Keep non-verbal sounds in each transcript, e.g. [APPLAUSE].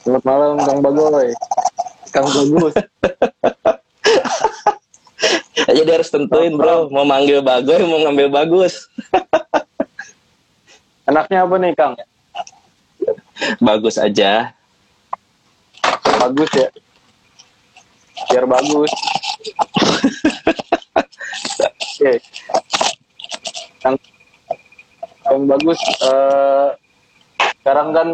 Selamat malam Kang Bagoy. Kang Bagus. [LAUGHS] Jadi harus tentuin bro, mau manggil Bagoy, mau ngambil bagus. [LAUGHS] Enaknya apa nih Kang? bagus aja. Bagus ya. Biar bagus. [LAUGHS] Oke. Kang Kang bagus. eh, sekarang kan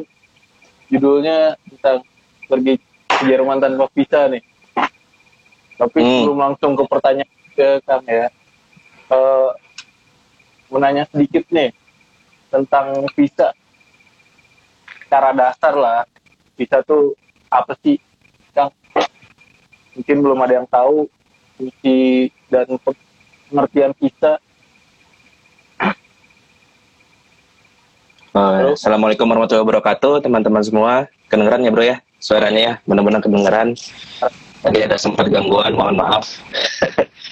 judulnya tentang pergi ke Jerman tanpa visa nih. Tapi Hmm. sebelum langsung ke pertanyaan ke Kang ya, eh, mau nanya sedikit nih tentang visa. Cara dasar lah, visa tuh apa sih, Kang? Mungkin belum ada yang tahu fungsi dan pengertian visa. Oh, Halo. Assalamualaikum warahmatullahi wabarakatuh, teman-teman semua. Kedengeran ya bro ya? Suaranya ya, benar-benar kedengeran. Tadi ada sempat gangguan, mohon maaf.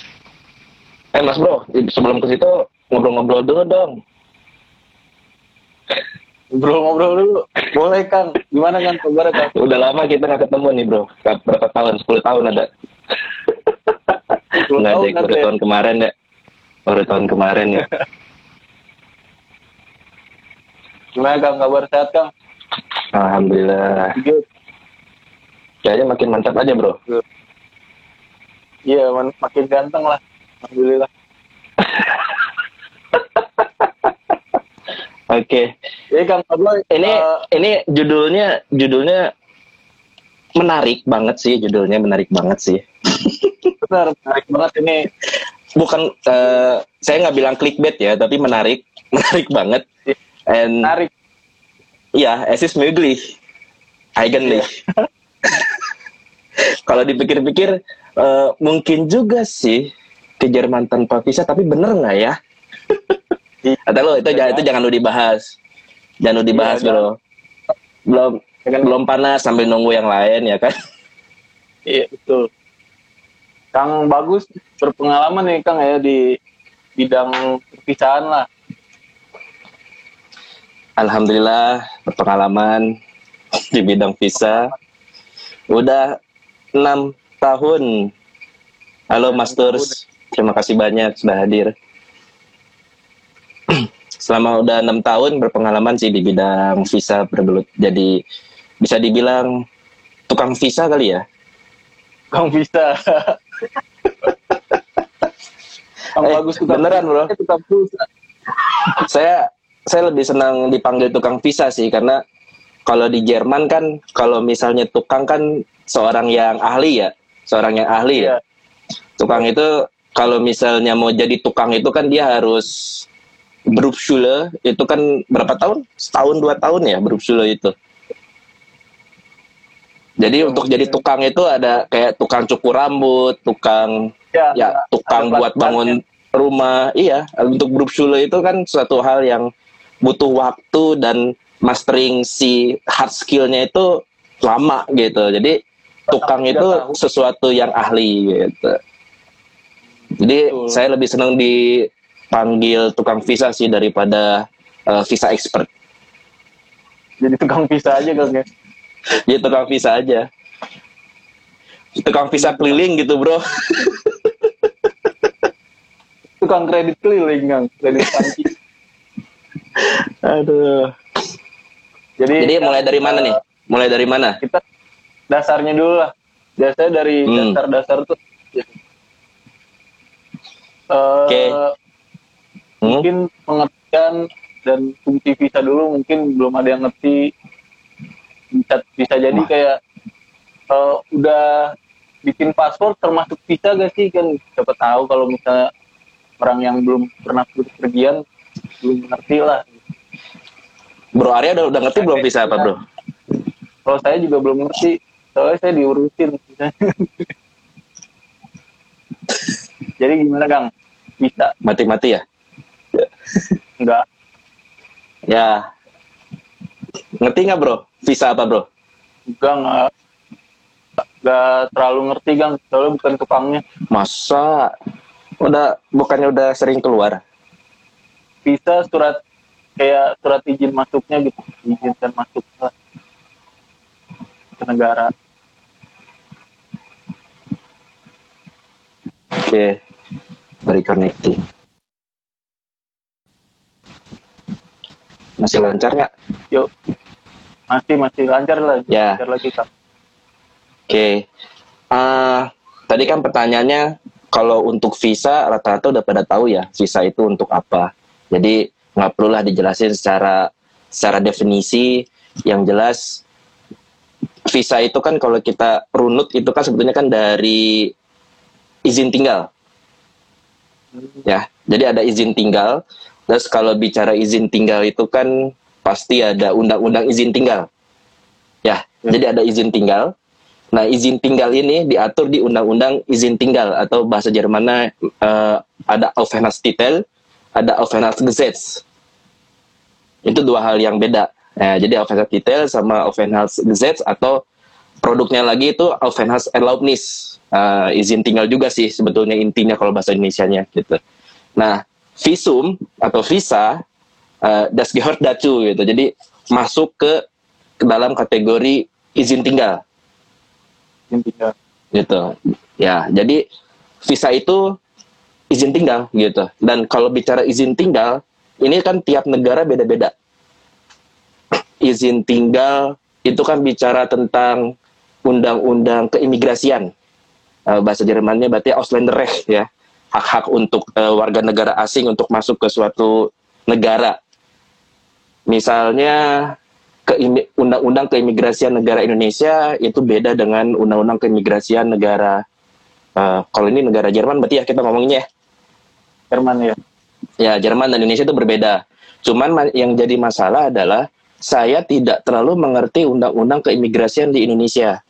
[LAUGHS] eh mas bro, sebelum ke situ ngobrol-ngobrol dulu dong. Ngobrol-ngobrol dulu. Boleh, Kang. Gimana, Kang? Kabar, Kang? [LAUGHS] Udah lama kita nggak ketemu nih bro. Berapa tahun? 10 tahun ada. [LAUGHS] 10 Nggak ada, tahun baru ya? tahun kemarin ya. Baru tahun kemarin ya. Gimana, Kang? Kabar sehat, Kang? Alhamdulillah. Kayaknya makin mantap aja bro. Iya, man- makin ganteng lah. Alhamdulillah. [LAUGHS] Oke. Jadi, Kang Pablo, Ini eh, ini judulnya judulnya menarik banget sih judulnya menarik banget sih. [LAUGHS] benar, menarik banget ini. Bukan eh, saya nggak bilang clickbait ya, tapi menarik [LAUGHS] menarik banget. And Menarik. ya, es ist möglich. Eigentlich. [LAUGHS] Kalau dipikir-pikir eh, mungkin juga sih ke Jerman tanpa visa, tapi bener nggak ya? [LAUGHS] Kata lo itu jangan itu jangan lu dibahas. Jangan dibahas, Iya, Bro. Belum Jangan belum panas sambil nunggu yang lain ya kan. [LAUGHS] Iya, betul. Kang Bagus berpengalaman nih, Kang, ya, di bidang perpisahan lah. Alhamdulillah berpengalaman di bidang visa. Udah enam tahun. Halo Mas Turs, terima kasih banyak sudah hadir. [CLEARS THROAT] Selama udah enam tahun berpengalaman sih di bidang visa berbelut. Jadi bisa dibilang tukang visa kali ya. Kang bisa. Kang [LAUGHS] Eh, Bagus tukang beneran, Bro. Tukang saya saya lebih senang dipanggil tukang visa sih karena kalau di Jerman kan kalau misalnya tukang kan seorang yang ahli ya seorang yang ahli ya. Iya. tukang itu kalau misalnya mau jadi tukang itu kan dia harus Berufsschule itu kan berapa tahun? Setahun dua tahun ya Berufsschule itu. Jadi Ya, untuk jadi mungkin. tukang itu ada kayak tukang cukur rambut tukang Ya, ya tukang buat bangun rumah. Iya untuk Berufsschule itu kan suatu hal yang butuh waktu dan mastering si hard skillnya itu lama gitu jadi tukang itu sesuatu yang ahli gitu jadi Betul. saya lebih senang dipanggil tukang visa sih daripada eh, visa expert jadi tukang visa aja, Kang, ya. jadi tukang visa aja tukang visa keliling gitu bro Tukang kredit keliling, Kang. Kredit panci. Aduh Jadi, jadi mulai dari mana eh, nih mulai dari mana kita dasarnya dulu lah. Biasanya dari Hmm. dasar-dasar tuh. Eh, Oke. Hmm? Mungkin pengertian dan fungsi visa dulu mungkin belum ada yang ngerti. Bisa, bisa jadi Wah. kayak eh, udah bikin paspor termasuk visa gak sih kan siapa tahu kalau misalnya orang yang belum pernah berpergian belum ngerti lah. Bro Arya udah, udah ngerti belum visa apa bro? Kalau saya juga belum ngerti, soalnya saya diurusin. [LAUGHS] Jadi gimana Kang? Bisa? Mati-mati ya? Enggak? Ya. Ngerti nggak bro? Visa apa bro? Enggak, enggak. Enggak terlalu ngerti Kang, soalnya bukan tukangnya. Masa? Udah bukannya udah sering keluar? Visa surat kayak surat izin masuknya gitu, izinkan masuk. ke negara. Oke, dari connecting. Masih lancar nggak? Yuk, masih masih lancar lah, Ya. lancar lagi kak. Oke. Ah, tadi kan pertanyaannya kalau untuk visa rata-rata udah pada tahu ya visa itu untuk apa. Jadi nggak perlulah dijelasin secara secara definisi yang jelas visa itu kan kalau kita runut itu kan sebetulnya kan dari izin tinggal ya. Jadi ada izin tinggal. Terus kalau bicara izin tinggal itu kan pasti ada undang-undang izin tinggal. Ya, Ya. jadi ada izin tinggal. Nah, izin tinggal ini diatur di undang-undang izin tinggal atau bahasa Jermannya eh, ada Aufenthaltstitel, ada Aufenthaltsgesetz. Itu dua hal yang beda. Nah, jadi Aufenthaltstitel sama Aufenthaltsgesetz atau produknya lagi itu Aufenthaltserlaubnis. Eh, izin tinggal juga sih sebetulnya intinya kalau bahasa Indonesianya gitu. Nah, visum atau visa eh, das gehört dazu gitu. Jadi masuk ke ke dalam kategori izin tinggal Izin tinggal. gitu. Ya, jadi visa itu izin tinggal gitu. Dan kalau bicara izin tinggal, ini kan tiap negara beda-beda. [CLEARS THROAT] Izin tinggal itu kan bicara tentang undang-undang keimigrasian. Eh, bahasa Jermannya berarti Ausländerrecht ya. Hak-hak untuk eh, warga negara asing untuk masuk ke suatu negara. Misalnya keimi- undang-undang keimigrasian negara Indonesia itu beda dengan undang-undang keimigrasian negara eh, kalau ini negara Jerman berarti ya kita ngomonginnya ya. Jerman ya. Ya, Jerman dan Indonesia itu berbeda. Cuman ma- yang jadi masalah adalah saya tidak terlalu mengerti undang-undang keimigrasian di Indonesia.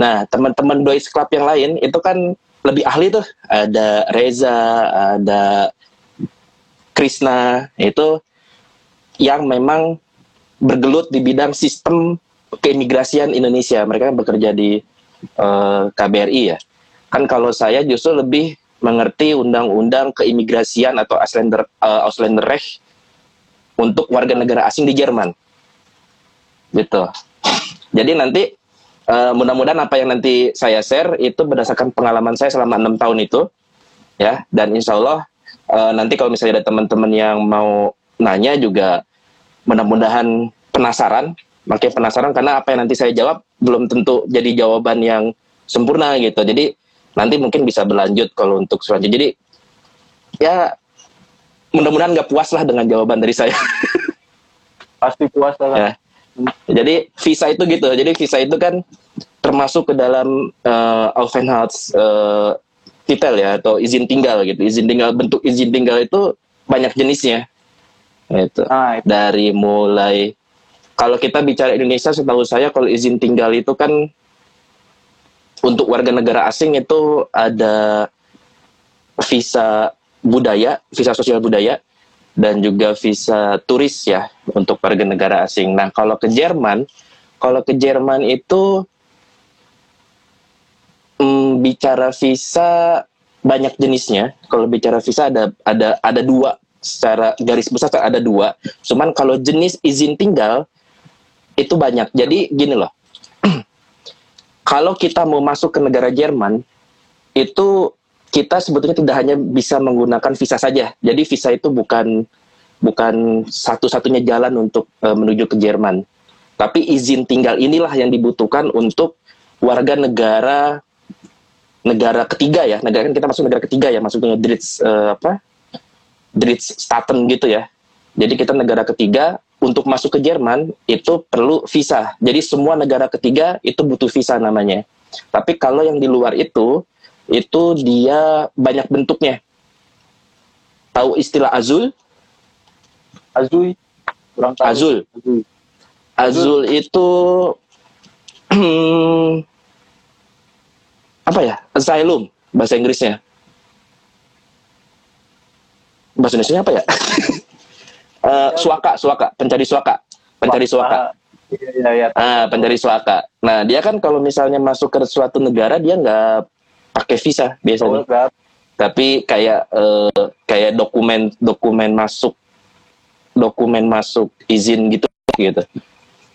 Nah, teman-teman Boys Club yang lain itu kan lebih ahli tuh. Ada Reza, ada Krishna, itu yang memang bergelut di bidang sistem keimigrasian Indonesia. Mereka kan bekerja di eh, KBRI ya. Kan kalau saya justru lebih mengerti undang-undang keimigrasian atau Ausländer eh, Ausländerrecht untuk warga negara asing di Jerman. Gitu. Jadi nanti eh, mudah-mudahan apa yang nanti saya share itu berdasarkan pengalaman saya selama enam tahun itu, ya. Dan insya Allah eh, nanti kalau misalnya ada teman-teman yang mau nanya juga mudah-mudahan penasaran, makin penasaran karena apa yang nanti saya jawab belum tentu jadi jawaban yang sempurna gitu. Jadi nanti mungkin bisa berlanjut kalau untuk selanjutnya. Jadi ya mudah-mudahan nggak puas lah dengan jawaban dari saya. [LAUGHS] Pasti puas lah. Ya. Jadi visa itu gitu. Jadi visa itu kan termasuk ke dalam uh, Aufenthalts uh, titel ya atau izin tinggal gitu. Izin tinggal bentuk izin tinggal itu banyak jenisnya. Itu Nah, itu dari mulai kalau kita bicara Indonesia setahu saya kalau izin tinggal itu kan untuk warga negara asing itu ada visa budaya, visa sosial budaya dan juga visa turis ya untuk warga negara asing. Nah, kalau ke Jerman, kalau ke Jerman itu mm, bicara visa banyak jenisnya. Kalau bicara visa ada ada ada dua secara garis besar ada dua. Cuman kalau jenis izin tinggal itu banyak. Jadi gini loh. Kalau kita mau masuk ke negara Jerman itu kita sebetulnya tidak hanya bisa menggunakan visa saja. Jadi visa itu bukan bukan satu-satunya jalan untuk eh, menuju ke Jerman. Tapi izin tinggal inilah yang dibutuhkan untuk warga negara negara ketiga ya. Negara kan kita masuk negara ketiga ya, masuknya Dritz eh, apa? Dritz Staten gitu ya. Jadi kita negara ketiga untuk masuk ke Jerman itu perlu visa. Jadi semua negara ketiga itu butuh visa namanya. Tapi kalau yang di luar itu itu dia banyak bentuknya. Tahu istilah azul? Azui. Kurang tahu. Azul. Azui. Azul itu [CLEARS THROAT] apa ya? Asylum bahasa Inggrisnya. Bahasa Indonesia apa ya? [LAUGHS] Eh, suaka, suaka, pencari suaka, pencari suaka. Iya, iya. Ah, pencari suaka. Nah, dia kan kalau misalnya masuk ke suatu negara dia nggak pakai visa biasanya. nggak? Tapi kayak eh, kayak dokumen dokumen masuk dokumen masuk izin gitu gitu.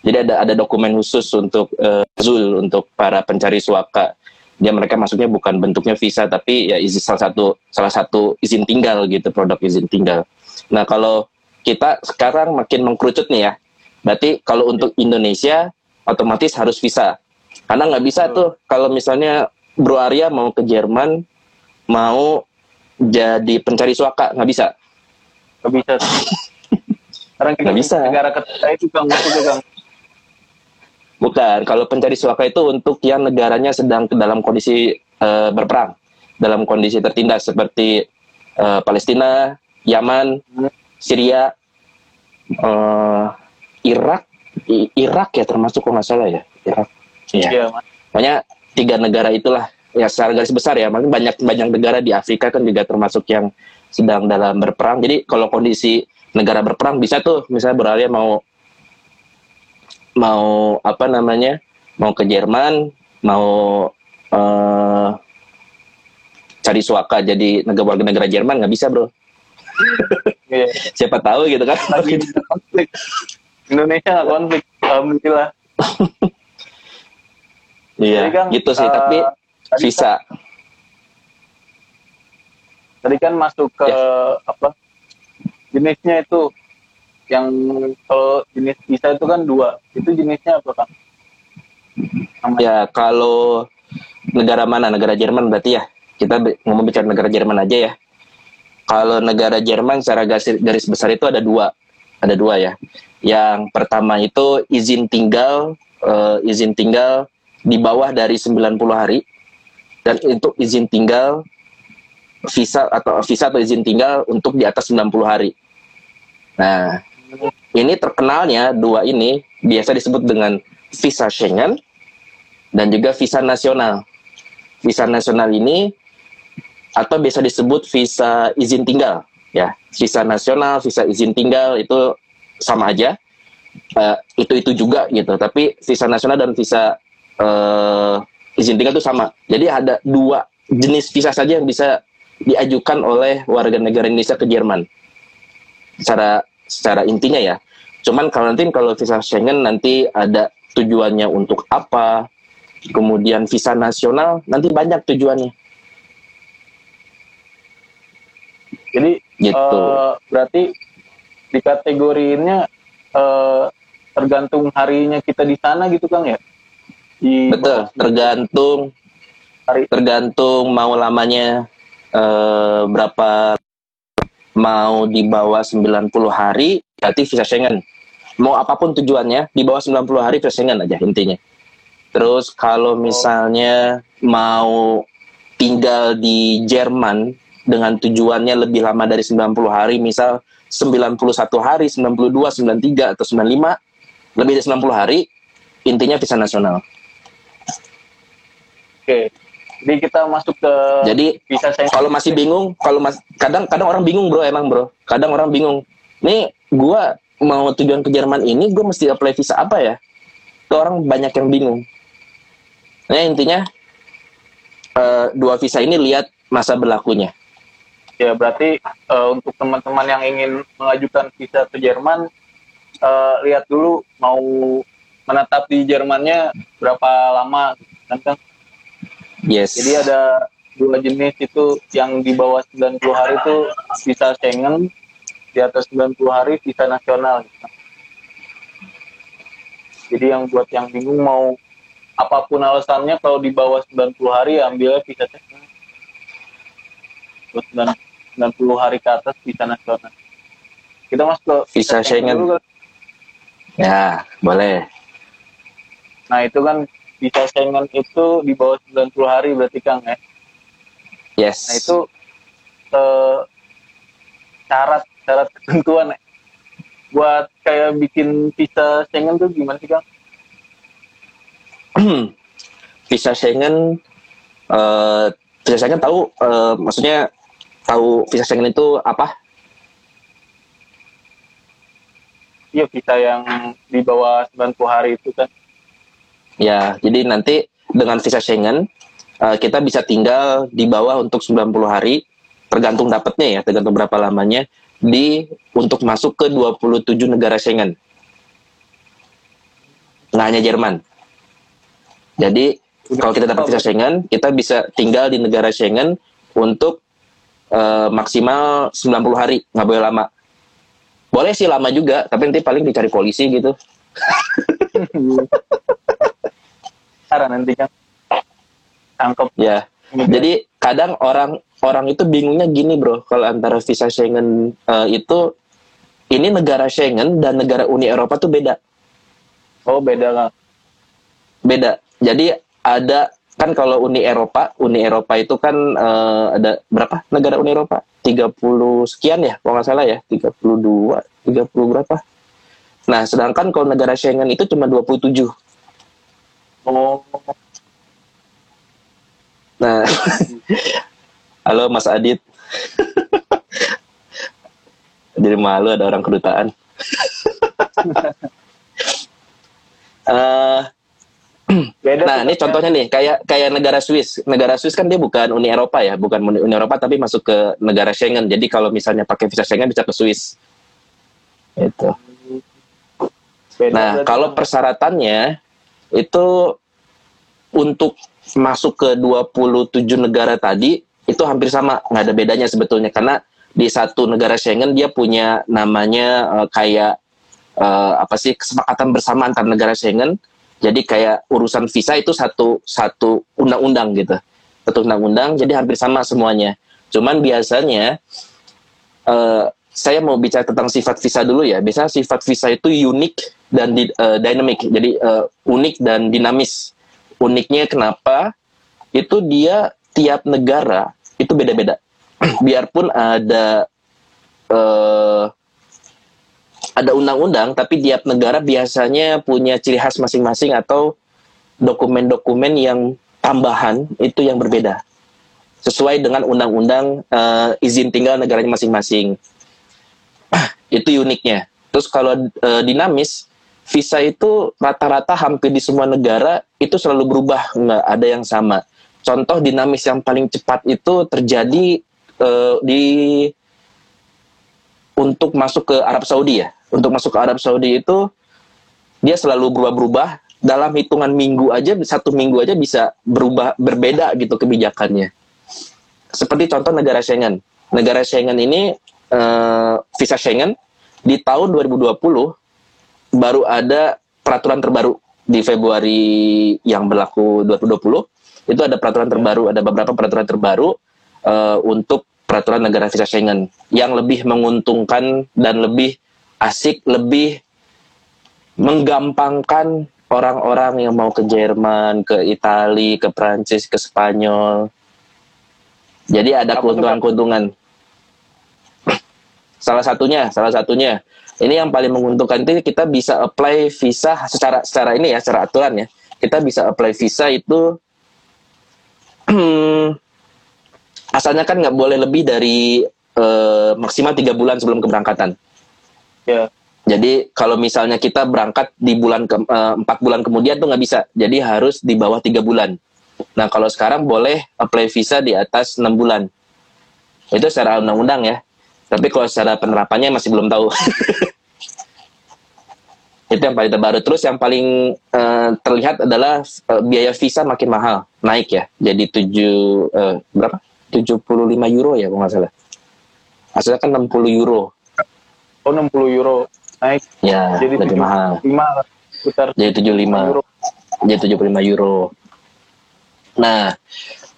Jadi ada ada dokumen khusus untuk uh, Zul untuk para pencari suaka. Dia mereka masuknya bukan bentuknya visa tapi ya izin salah satu salah satu izin tinggal gitu produk izin tinggal. Nah kalau kita sekarang makin mengkerucut nih ya. Berarti kalau untuk Indonesia otomatis harus visa. Karena nggak bisa tuh kalau misalnya Bro Arya mau ke Jerman mau jadi pencari suaka nggak bisa. Nggak bisa. Sekarang kita Nggak bisa. negara ketiga itu kang maksudnya kang. Bukan, kalau pencari suaka itu untuk yang negaranya sedang dalam kondisi eh, berperang, dalam kondisi tertindas seperti eh, Palestina, Yaman, Hmm. Syria, eh, Irak, I- Irak ya termasuk kalau nggak salah ya, Irak. Iya. Pokoknya tiga negara itulah ya secara garis besar ya, makin banyak banyak negara di Afrika kan juga termasuk yang sedang dalam berperang. Jadi kalau kondisi negara berperang bisa tuh misalnya beralih mau mau apa namanya mau ke Jerman mau eh, cari suaka jadi negara warga negara Jerman nggak bisa bro. Siapa tahu gitu kan Lagi [LAUGHS] konflik. Indonesia konflik. Alhamdulillah. iya kan, gitu sih eh, tapi tadi visa tadi kan masuk ke Ya. apa jenisnya itu yang kalau jenis visa itu kan dua itu jenisnya apa kan Namanya. Ya kalau negara mana? Negara Jerman berarti ya. Kita ngomong bicara negara Jerman aja ya. Kalau negara Jerman secara garis, besar itu ada dua, ada dua ya. Yang pertama itu izin tinggal, eh, izin tinggal di bawah dari 90 hari. Dan untuk izin tinggal visa atau visa atau izin tinggal untuk di atas 90 hari. Nah, ini terkenalnya dua ini biasa disebut dengan visa Schengen dan juga visa nasional. Visa nasional ini atau biasa disebut visa izin tinggal ya. Visa nasional, visa izin tinggal itu sama aja. Eh, itu itu juga gitu. Tapi visa nasional dan visa eh, izin tinggal itu sama. Jadi ada dua jenis visa saja yang bisa diajukan oleh warga negara Indonesia ke Jerman. Secara secara intinya ya. Cuman kalau nanti kalau visa Schengen nanti ada tujuannya untuk apa, kemudian visa nasional nanti banyak tujuannya jadi gitu. eh, berarti dikategoriinnya eh, tergantung harinya kita di sana gitu kang ya di Betul, tergantung Hari. tergantung mau lamanya eh, berapa mau di bawah 90 hari berarti visa Schengen. Mau apa pun tujuannya di bawah 90 hari visa Schengen aja intinya. Terus kalau misalnya mau tinggal di Jerman dengan tujuannya lebih lama dari 90 hari, misal 91 hari, 92, 93 atau 95, lebih dari 90 hari, intinya visa nasional. oke jadi kita masuk ke Jadi visa kalau masih bingung, kalau mas kadang kadang orang bingung bro emang bro, kadang orang bingung. Nih gua mau tujuan ke Jerman ini, gue mesti apply visa apa ya? Tuh orang banyak yang bingung. Nah intinya eh, dua visa ini lihat masa berlakunya. Ya berarti eh, untuk teman-teman yang ingin mengajukan visa ke Jerman eh, lihat dulu mau menetap di Jermannya berapa lama kan Kang? Yes. Jadi ada dua jenis itu yang di bawah 90 hari itu visa Schengen, di atas 90 hari visa nasional. gitu. Jadi yang buat yang bingung mau apa pun alasannya kalau di bawah 90 hari ambilnya visa Schengen. 90 hari ke atas visa nasional. Kita masuk ke Visa Schengen. dulu kan. Ya boleh. Nah itu kan visa Schengen itu di bawah 90 hari berarti Kang ya. Yes. Nah itu eh, syarat syarat ketentuan ya. buat kayak bikin visa Schengen tuh gimana sih Kang? [CLEARS THROAT] visa Schengen. eh visa Schengen tahu, eh, maksudnya tahu visa Schengen itu apa? Iya visa yang di bawah 90 hari itu kan. Ya, jadi nanti dengan visa Schengen eh, kita bisa tinggal di bawah untuk 90 hari, tergantung dapatnya ya, tergantung berapa lamanya di untuk masuk ke 27 negara Schengen. nggak hanya Jerman. Jadi kalau kita dapat visa Schengen, kita bisa tinggal di negara Schengen untuk eh, maksimal 90 hari, nggak boleh lama. Boleh sih lama juga, tapi nanti paling dicari polisi gitu. [LAUGHS] Cara nanti kan tangkep. Ya. Jadi kadang orang orang itu bingungnya gini bro, kalau antara visa Schengen eh, itu ini negara Schengen dan negara Uni Eropa tuh beda. Oh beda lah. beda. Jadi ada kan kalau Uni Eropa, Uni Eropa itu kan eh, ada berapa negara Uni Eropa? 30 sekian ya, kalau nggak salah ya, 32, 30 berapa? Nah, sedangkan kalau negara Schengen itu cuma 27. Oh Nah, [LAUGHS] halo Mas Adit. [LAUGHS] Jadi malu ada orang kedutaan. [LAUGHS] Eh, [CLEARS THROAT] beda. Nah, ini contohnya nih, kayak kayak negara Swiss. Negara Swiss kan dia bukan Uni Eropa ya, bukan Uni Eropa tapi masuk ke negara Schengen. Jadi kalau misalnya pakai visa Schengen bisa ke Swiss. Itu. Beda Nah, kalau persyaratannya itu untuk masuk ke 27 negara tadi itu hampir sama, nggak ada bedanya sebetulnya karena di satu negara Schengen dia punya namanya eh, kayak eh, apa sih kesepakatan bersama antar negara Schengen. Jadi kayak urusan visa itu satu satu undang-undang gitu. Satu undang-undang jadi hampir sama semuanya. Cuman biasanya eh, saya mau bicara tentang sifat visa dulu ya. Biasanya sifat visa itu unik dan di, eh, dynamic. Jadi eh, unik dan dinamis. Uniknya kenapa? Itu dia tiap negara itu beda-beda. [CLEARS THROAT] Biarpun ada eh, ada undang-undang, tapi tiap negara biasanya punya ciri khas masing-masing atau dokumen-dokumen yang tambahan itu yang berbeda sesuai dengan undang-undang eh, izin tinggal negaranya masing-masing [CLEARS THROAT] itu uniknya. Terus kalau eh, dinamis, visa itu rata-rata hampir di semua negara itu selalu berubah, nggak ada yang sama. Contoh dinamis yang paling cepat itu terjadi eh, di untuk masuk ke Arab Saudi ya. Untuk masuk ke Arab Saudi itu dia selalu berubah-berubah dalam hitungan minggu aja satu minggu aja bisa berubah berbeda gitu kebijakannya. Seperti contoh negara Schengen. Negara Schengen ini eh, visa Schengen di tahun 2020 baru ada peraturan terbaru di Februari yang berlaku 2020 itu ada peraturan terbaru ada beberapa peraturan terbaru eh, untuk peraturan negara visa Schengen yang lebih menguntungkan dan lebih asik lebih menggampangkan orang-orang yang mau ke Jerman, ke Italia, ke Prancis, ke Spanyol. Jadi ada keuntungan-keuntungan. [COUGHS] Salah satunya, salah satunya. Ini yang paling menguntungkan itu kita bisa apply visa secara secara ini ya, secara aturan ya. Kita bisa apply visa itu [CLEARS THROAT] asalnya kan nggak boleh lebih dari eh, maksimal tiga bulan sebelum keberangkatan. Ya. Jadi kalau misalnya kita berangkat di bulan ke, eh, empat bulan kemudian tuh nggak bisa. Jadi harus di bawah tiga bulan. Nah kalau sekarang boleh apply visa di atas enam bulan. Itu secara undang-undang ya. Tapi kalau secara penerapannya masih belum tahu. [LAUGHS] itu yang paling terbaru. Terus yang paling eh, terlihat adalah eh, biaya visa makin mahal, naik ya. Jadi tujuh eh, berapa? 75 euro ya kalau nggak salah. Asalnya kan 60 euro. Oh 60 euro naik Ya, jadi lebih mahal. 75 lah. Sekitar Jadi 75 euro. jadi 75 euro. Nah,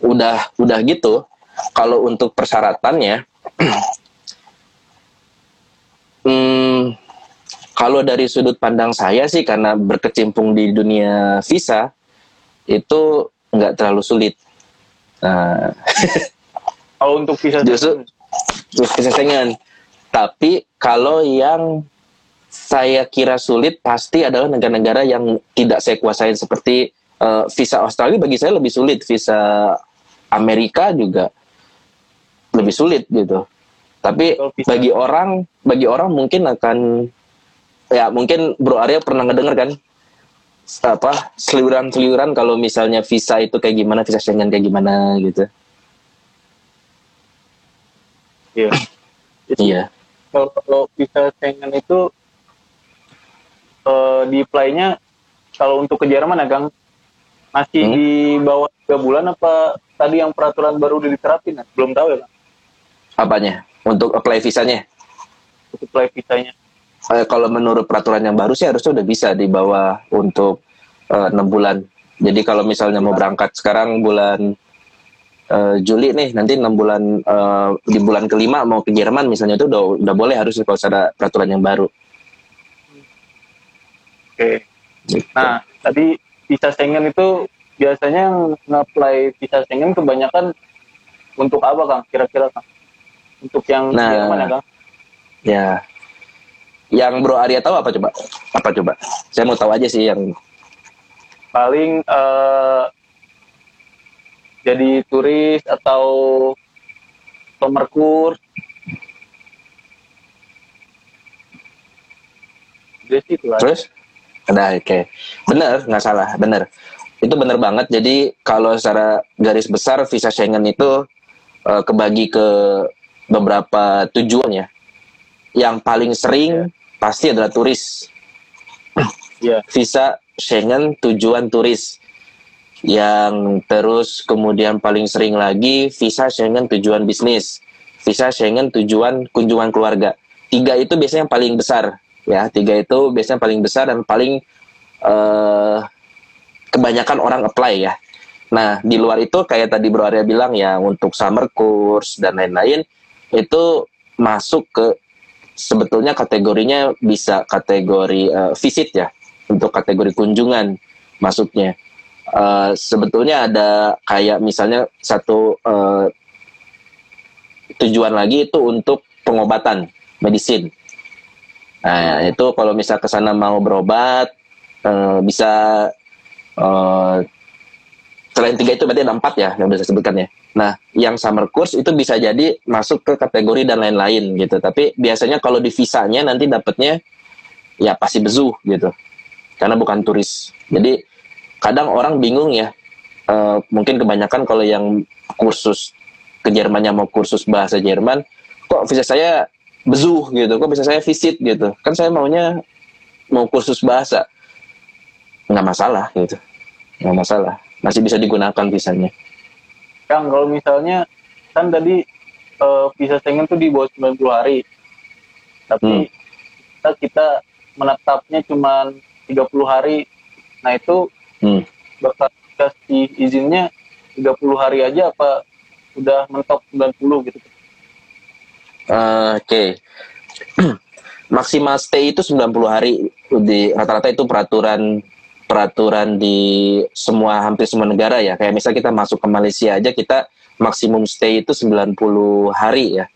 udah udah gitu. Kalau untuk persyaratannya, [CLEARS THROAT] hmm, kalau dari sudut pandang saya sih karena berkecimpung di dunia visa itu nggak terlalu sulit. Nah, [LAUGHS] Kalau untuk visa Justru- terus visa Schengen. Tapi kalau yang saya kira sulit pasti adalah negara-negara yang tidak saya kuasain seperti eh, visa Australia bagi saya lebih sulit, visa Amerika juga lebih sulit gitu. Tapi bagi orang bagi orang mungkin akan ya mungkin Bro Arya pernah ngedenger kan apa seliuran-seliuran kalau misalnya visa itu kayak gimana, visa Schengen kayak gimana gitu. Iya. Jadi Iya. Kalau, kalau visa Schengen itu eh, di apply-nya kalau untuk ke Jerman ya Kang masih Hmm. di bawah tiga bulan apa tadi yang peraturan baru udah diterapin ya? belum tahu ya Kang Apanya? Untuk apply visanya? untuk apply visanya Eh, kalau menurut peraturan yang baru sih harusnya udah bisa di bawah untuk eh, enam bulan. Jadi kalau misalnya mau berangkat sekarang bulan eh, Juli nih, nanti enam bulan eh, di bulan kelima mau ke Jerman misalnya itu udah udah boleh harusnya kalau ada peraturan yang baru. oke Gitu. nah tadi visa Schengen itu biasanya yang nge-apply visa Schengen kebanyakan untuk apa Kang kira-kira Kang untuk yang Nah. Jerman ya Kang Ya. Yang Bro Arya tahu apa coba? Apa coba? Saya mau tahu aja sih yang paling eh, jadi turis atau course Jadi itu. Terus? Ada, oke. Bener, nggak salah, bener. Itu bener banget. Jadi kalau secara garis besar visa Schengen itu eh, kebagi ke beberapa tujuan ya. Yang paling sering pasti adalah turis. Iya. Visa Schengen tujuan turis. Yang terus kemudian paling sering lagi visa Schengen tujuan bisnis. Visa Schengen tujuan kunjungan keluarga. Tiga itu biasanya yang paling besar ya tiga itu biasanya paling besar dan paling eh kebanyakan orang apply ya nah di luar itu kayak tadi Bro Arya bilang ya untuk summer course dan lain-lain itu masuk ke sebetulnya kategorinya bisa kategori eh, visit ya untuk kategori kunjungan masuknya Eh, sebetulnya ada kayak misalnya satu eh, tujuan lagi itu untuk pengobatan medisin Nah, itu kalau misal ke sana mau berobat eh, bisa eh, selain tiga itu berarti ada empat ya yang bisa sebutkan ya. Nah, yang summer course itu bisa jadi masuk ke kategori dan lain-lain gitu. Tapi biasanya kalau di visanya nanti dapatnya ya pasti bezuh gitu. Karena bukan turis. Jadi kadang orang bingung ya. Eh, mungkin kebanyakan kalau yang kursus ke Jermannya mau kursus bahasa Jerman, kok visa saya bezuh gitu kok bisa saya visit gitu. Kan saya maunya mau kursus bahasa. Nggak masalah gitu. Nggak masalah. Masih bisa digunakan visanya. Kang kalau misalnya kan tadi eh, visa Schengen tuh di bawah 90 hari. Tapi Hmm. kita, kita menetapnya cuma 30 hari. Nah itu Hmm. bakal dikasih izinnya 30 hari aja apa udah mentok 90 gitu? Eh, oke. [CLEARS THROAT] Maksimal stay itu 90 hari. Di rata-rata itu peraturan peraturan di semua hampir semua negara ya. Kayak misal kita masuk ke Malaysia aja kita maksimum stay itu 90 hari ya.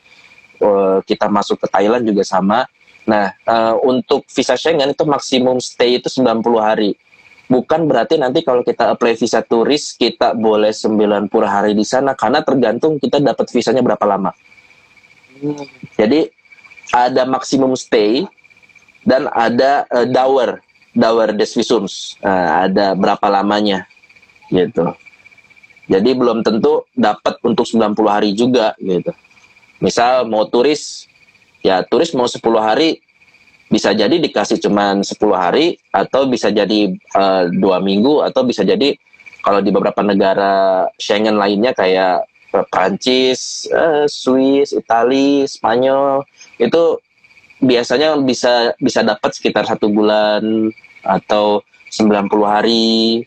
Eh, kita masuk ke Thailand juga sama. Nah eh, untuk visa Schengen itu maksimum stay itu 90 hari bukan berarti nanti kalau kita apply visa turis kita boleh 90 hari di sana karena tergantung kita dapat visanya berapa lama jadi ada maksimum stay dan ada eh, dower, dower des visums. Nah, ada berapa lamanya gitu. Jadi belum tentu dapat untuk 90 hari juga gitu. Misal mau turis, ya turis mau 10 hari bisa jadi dikasih cuman 10 hari atau bisa jadi eh, dua minggu atau bisa jadi kalau di beberapa negara Schengen lainnya kayak eh, Prancis, eh, Swiss, Itali, Spanyol itu biasanya bisa bisa dapat sekitar satu bulan atau 90 hari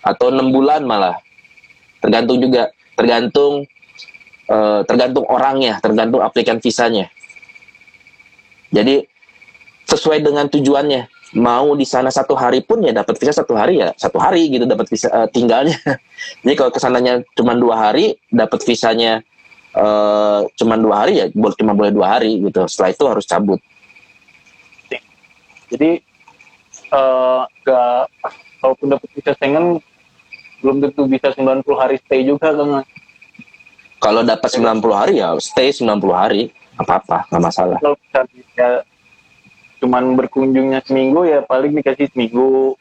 atau enam bulan malah. Tergantung juga tergantung eh, tergantung orangnya tergantung aplikan visanya. Jadi sesuai dengan tujuannya. Mau di sana satu hari pun ya dapat visa satu hari ya satu hari gitu dapat visa eh, tinggalnya. [LAUGHS] Jadi kalau ke sananya cuma dua hari dapat visanya eh cuma dua hari ya boleh cuma boleh dua hari gitu. Setelah itu harus cabut. Jadi eh gak kalaupun dapat visa Schengen belum tentu bisa 90 hari stay juga kan kalau dapat 90 hari ya stay 90 hari. Apa apa nggak masalah. Kalau cuman berkunjungnya seminggu ya paling dikasih seminggu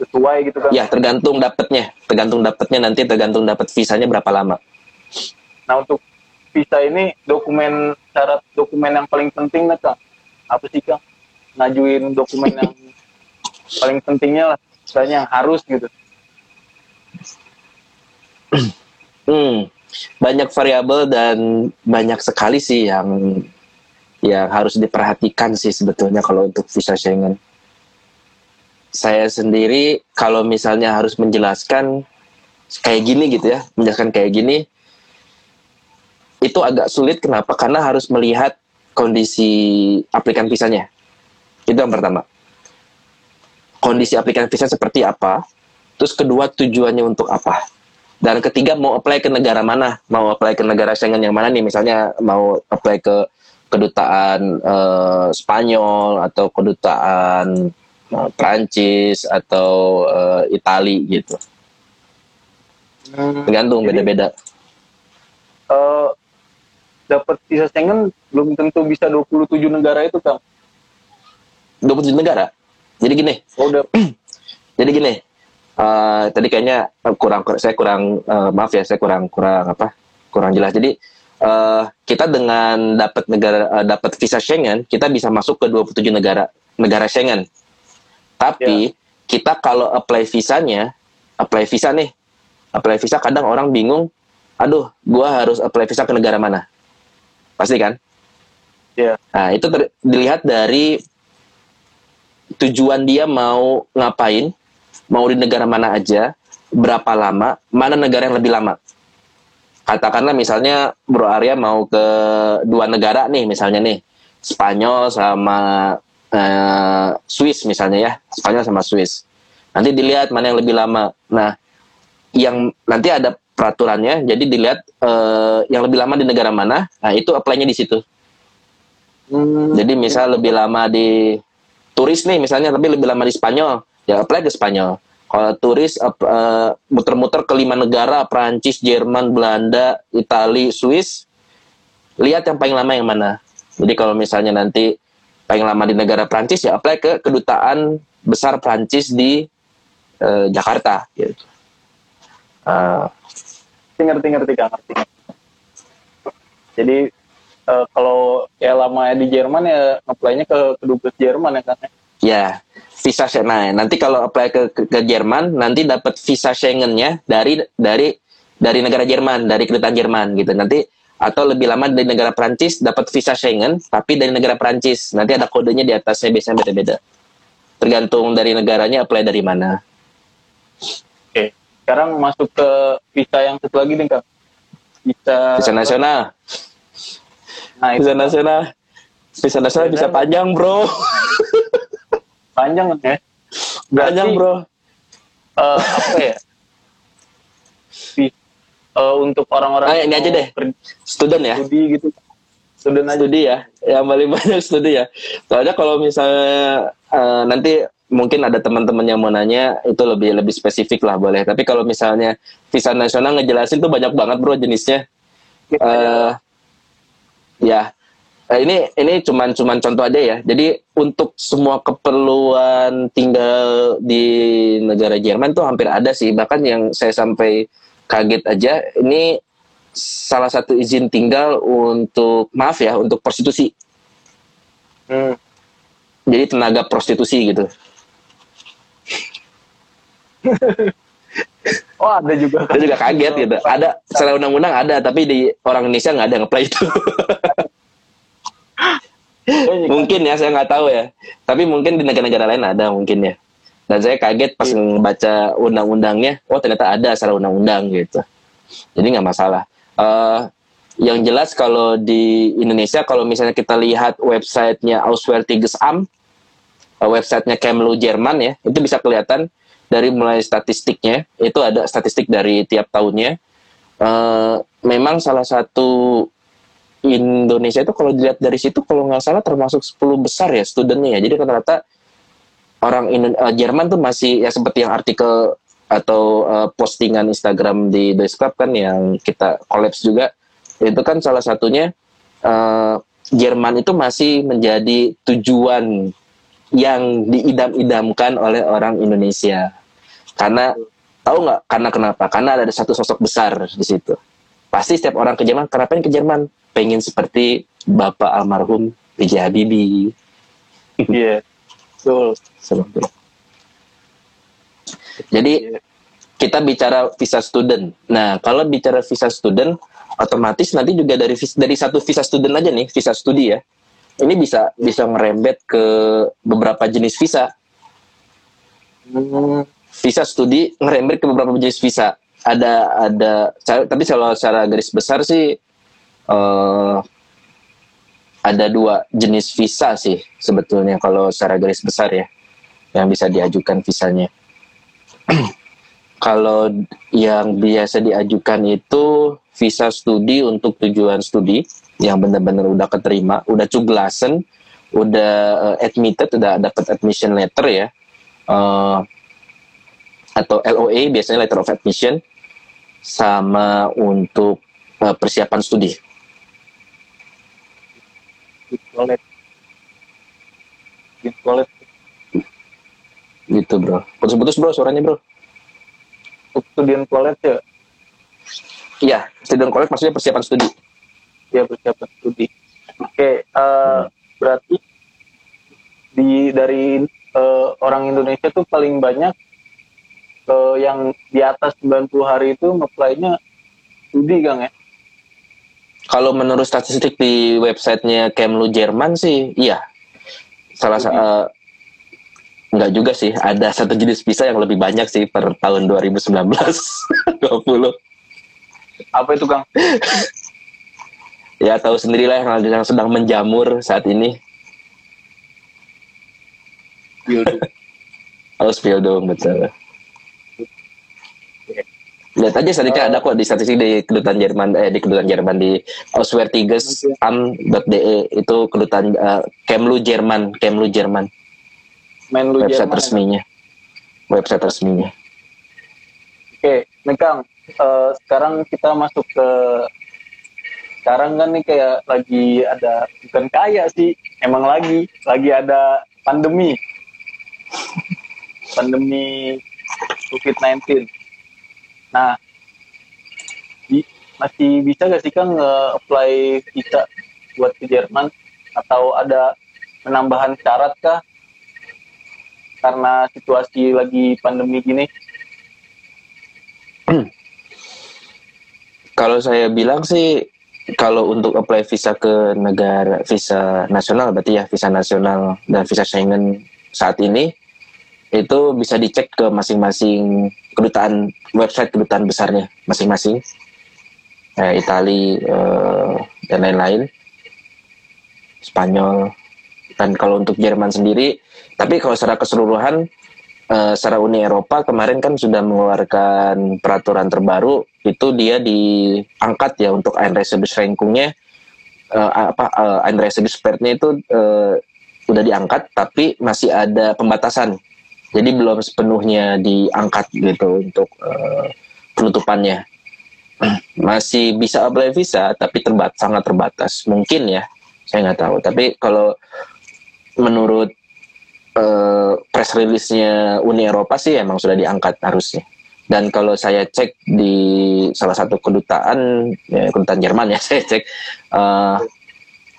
sesuai gitu kan. Ya tergantung dapatnya tergantung dapatnya nanti tergantung dapat visanya berapa lama. Nah untuk visa ini dokumen syarat dokumen yang paling penting lah kang apa sih kang ngajuin dokumen yang [LAUGHS] paling pentingnya lah misalnya yang harus gitu. Hmm, banyak variabel dan banyak sekali sih yang yang harus diperhatikan sih sebetulnya kalau untuk visa Schengen. Saya sendiri kalau misalnya harus menjelaskan kayak gini gitu ya, menjelaskan kayak gini, itu agak sulit. Kenapa? Karena harus melihat kondisi aplikan visanya. Itu yang pertama. Kondisi aplikan visa seperti apa? Terus kedua tujuannya untuk apa? Dan ketiga mau apply ke negara mana? Mau apply ke negara Schengen yang mana nih? Misalnya mau apply ke kedutaan uh, Spanyol atau kedutaan uh, Prancis atau uh, Itali gitu. Hmm, Tergantung beda-beda. Uh, dapat visa Schengen belum tentu bisa 27 negara itu, Kang. 27 negara. Jadi gini. Oh, udah. [CLEARS THROAT] jadi gini uh, tadi kayaknya kurang saya kurang uh, maaf ya saya kurang kurang apa kurang jelas jadi uh, kita dengan dapat negara uh, dapat visa Schengen kita bisa masuk ke 27 negara negara Schengen tapi yeah. kita kalau apply visanya apply visa nih apply visa kadang orang bingung aduh gua harus apply visa ke negara mana pasti kan yeah. nah itu dilihat dari tujuan dia mau ngapain mau di negara mana aja, berapa lama, mana negara yang lebih lama. Katakanlah misalnya Bro Arya mau ke dua negara nih, misalnya nih, Spanyol sama uh, Swiss misalnya ya, Spanyol sama Swiss. Nanti dilihat mana yang lebih lama. Nah, yang nanti ada peraturannya, jadi dilihat uh, yang lebih lama di negara mana, nah itu apply-nya di situ. Hmm. Jadi misal lebih lama di turis nih misalnya, tapi lebih lama di Spanyol, ya apply ke Spanyol. Kalau turis uh, muter-muter ke lima negara, Prancis, Jerman, Belanda, Italia, Swiss, lihat yang paling lama yang mana. Jadi kalau misalnya nanti paling lama di negara Prancis ya apply ke kedutaan besar Prancis di uh, Jakarta gitu. Uh, ngerti ngerti gak ngerti. Jadi uh, kalau ya lama di Jerman ya apply-nya ke kedubes Jerman ya kan? Ya, visa Schengen. Nah, nanti kalau apply ke, ke, ke Jerman, nanti dapat visa Schengen-nya dari dari dari negara Jerman, dari kedutaan Jerman gitu. Nanti atau lebih lama dari negara Prancis dapat visa Schengen, tapi dari negara Prancis. Nanti ada kodenya di atasnya biasanya beda-beda. Tergantung dari negaranya apply dari mana. Oke, sekarang masuk ke visa yang satu lagi nih kak. Visa, visa nasional. Nah, visa nasional. Visa nasional bisa panjang bro. Panjang kan ya? Berarti, panjang bro. Uh, apa ya? Uh, untuk orang-orang ah, ini aja deh. student ya? Studi gitu. Student aja. Studi ya? Yang paling banyak studi ya? Soalnya kalau misalnya uh, nanti mungkin ada teman-teman yang mau nanya itu lebih lebih spesifik lah boleh. Tapi kalau misalnya visa nasional ngejelasin tuh banyak banget bro jenisnya. Uh, ya Nah, ini ini cuman cuman contoh aja ya. Jadi untuk semua keperluan tinggal di negara Jerman tuh hampir ada sih. Bahkan yang saya sampai kaget aja ini salah satu izin tinggal untuk maaf ya untuk prostitusi. Hmm. Jadi tenaga prostitusi gitu. [LAUGHS] oh ada juga. Ada juga kaget gitu. Ada secara undang-undang ada tapi di orang Indonesia nggak ada apply itu. [LAUGHS] [LAUGHS] mungkin ya saya nggak tahu ya. Tapi mungkin di negara-negara lain ada mungkin ya. Dan saya kaget pas yeah. baca undang-undangnya oh ternyata ada secara undang-undang gitu. Jadi nggak masalah. Uh, yang jelas kalau di Indonesia kalau misalnya kita lihat websitenya Auswärtiges Amt uh, websitenya Kemlu Jerman ya itu bisa kelihatan dari mulai statistiknya. Itu ada statistik dari tiap tahunnya. Uh, memang salah satu Indonesia itu kalau dilihat dari situ kalau nggak salah termasuk 10 besar ya studentnya ya. Jadi rata-rata orang Indo uh, Jerman tuh masih ya seperti yang artikel atau uh, postingan Instagram di Boys Club kan yang kita kolaps juga. Itu kan salah satunya uh, Jerman itu masih menjadi tujuan yang diidam-idamkan oleh orang Indonesia. Karena tahu nggak karena kenapa? Karena ada satu sosok besar di situ. Pasti setiap orang ke Jerman kenapa ke Jerman pengen seperti bapak almarhum B.J. Habibie iya yeah, betul seperti Jadi Iya. kita bicara visa student. Nah, kalau bicara visa student, otomatis nanti juga dari dari satu visa student aja nih, visa studi ya. Ini bisa bisa ngerembet ke beberapa jenis visa. Hmm, Visa studi ngerembet ke beberapa jenis visa. Ada ada tapi kalau secara garis besar sih eh ada dua jenis visa sih sebetulnya kalau secara garis besar ya yang bisa diajukan visanya. [CLEARS THROAT] kalau yang biasa diajukan itu visa studi untuk tujuan studi yang benar-benar udah keterima, udah cuglasen, udah eh, admitted, udah dapat admission letter ya, Eh, atau LOA biasanya letter of admission, sama untuk eh, persiapan studi. Toilet. Di toilet Gitu bro. Putus-putus bro suaranya bro. student toilet ya, Iya, student college maksudnya persiapan studi. ya persiapan studi. Oke, eh, berarti di dari eh, orang Indonesia tuh paling banyak eh, yang di atas 90 hari itu ngeplay-nya studi Kang ya. Kalau menurut statistik di websitenya Kemlu Jerman sih, iya. Salah sa- eh, enggak juga sih. Ada satu jenis visa yang lebih banyak sih per tahun 2019 20. [LAUGHS] Apa itu Kang? Ya tahu sendirilah yang, yang sedang menjamur saat ini. Yaudah. Ausbildung betul. Lihat aja tadi kan ada kok di statistik di kedutaan Jerman eh di kedutaan Jerman di auswärtiges.am.de itu kedutaan eh, Kemlu Jerman, Kemlu Jerman. Main lu website Jerman, ya? resminya website resminya Oke, nih Kang, eh, sekarang kita masuk ke sekarang kan nih kayak lagi ada bukan kaya sih, emang lagi lagi ada pandemi, [LAUGHS] pandemi COVID-19. Nah, di- masih bisa gak sih Kang nge-apply visa buat ke Jerman atau ada penambahan syarat kah? Karena situasi lagi pandemi gini. [CLEARS THROAT] kalau saya bilang sih kalau untuk apply visa ke negara visa nasional berarti ya visa nasional dan visa Schengen saat ini itu bisa dicek ke masing-masing kedutaan website kedutaan besarnya masing-masing. Eh, Itali eh, dan lain-lain. Spanyol. Dan kalau untuk Jerman sendiri tapi kalau secara keseluruhan eh, secara Uni Eropa kemarin kan sudah mengeluarkan peraturan terbaru. Itu dia diangkat ya untuk Einreisebeschränkungnya eh, apa uh, Einreisegesperrtnya itu eh, udah diangkat tapi masih ada pembatasan jadi belum sepenuhnya diangkat gitu untuk eh, penutupannya. [CLEARS THROAT] Masih bisa apply visa tapi terbat sangat terbatas. Mungkin ya saya nggak tahu. Tapi kalau menurut eh, press release-nya Uni Eropa sih emang sudah diangkat harusnya. Dan kalau saya cek di salah satu kedutaan ya, kedutaan Jerman ya [LAUGHS] saya cek eh,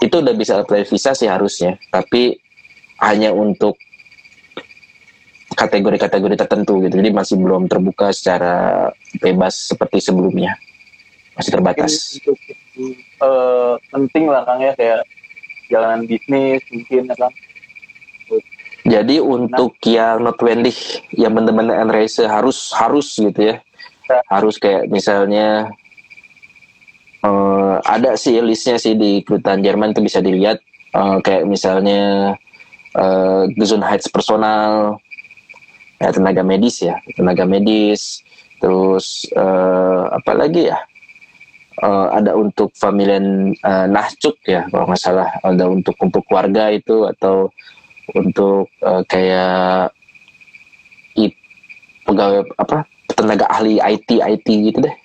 itu udah bisa apply visa sih harusnya. Tapi hanya untuk kategori-kategori tertentu gitu jadi masih belum terbuka secara bebas seperti sebelumnya masih terbatas Mungkin eh, penting lah Kang ya kayak jalanan bisnis mungkin ya Kang. Jadi untuk yang notwendig yang benar-benar Enrace harus harus gitu ya. Ya. Harus kayak misalnya eh, ada sih listnya sih di kedutaan Jerman itu bisa dilihat Eh, kayak misalnya eh Gesundheitspersonal ya tenaga medis ya, tenaga medis terus eh, apa lagi ya? Eh, ada untuk familien eh, Nahcuk ya kalau nggak salah ada untuk kumpul keluarga itu atau untuk eh, kayak i- pegawai apa tenaga ahli IT IT gitu deh.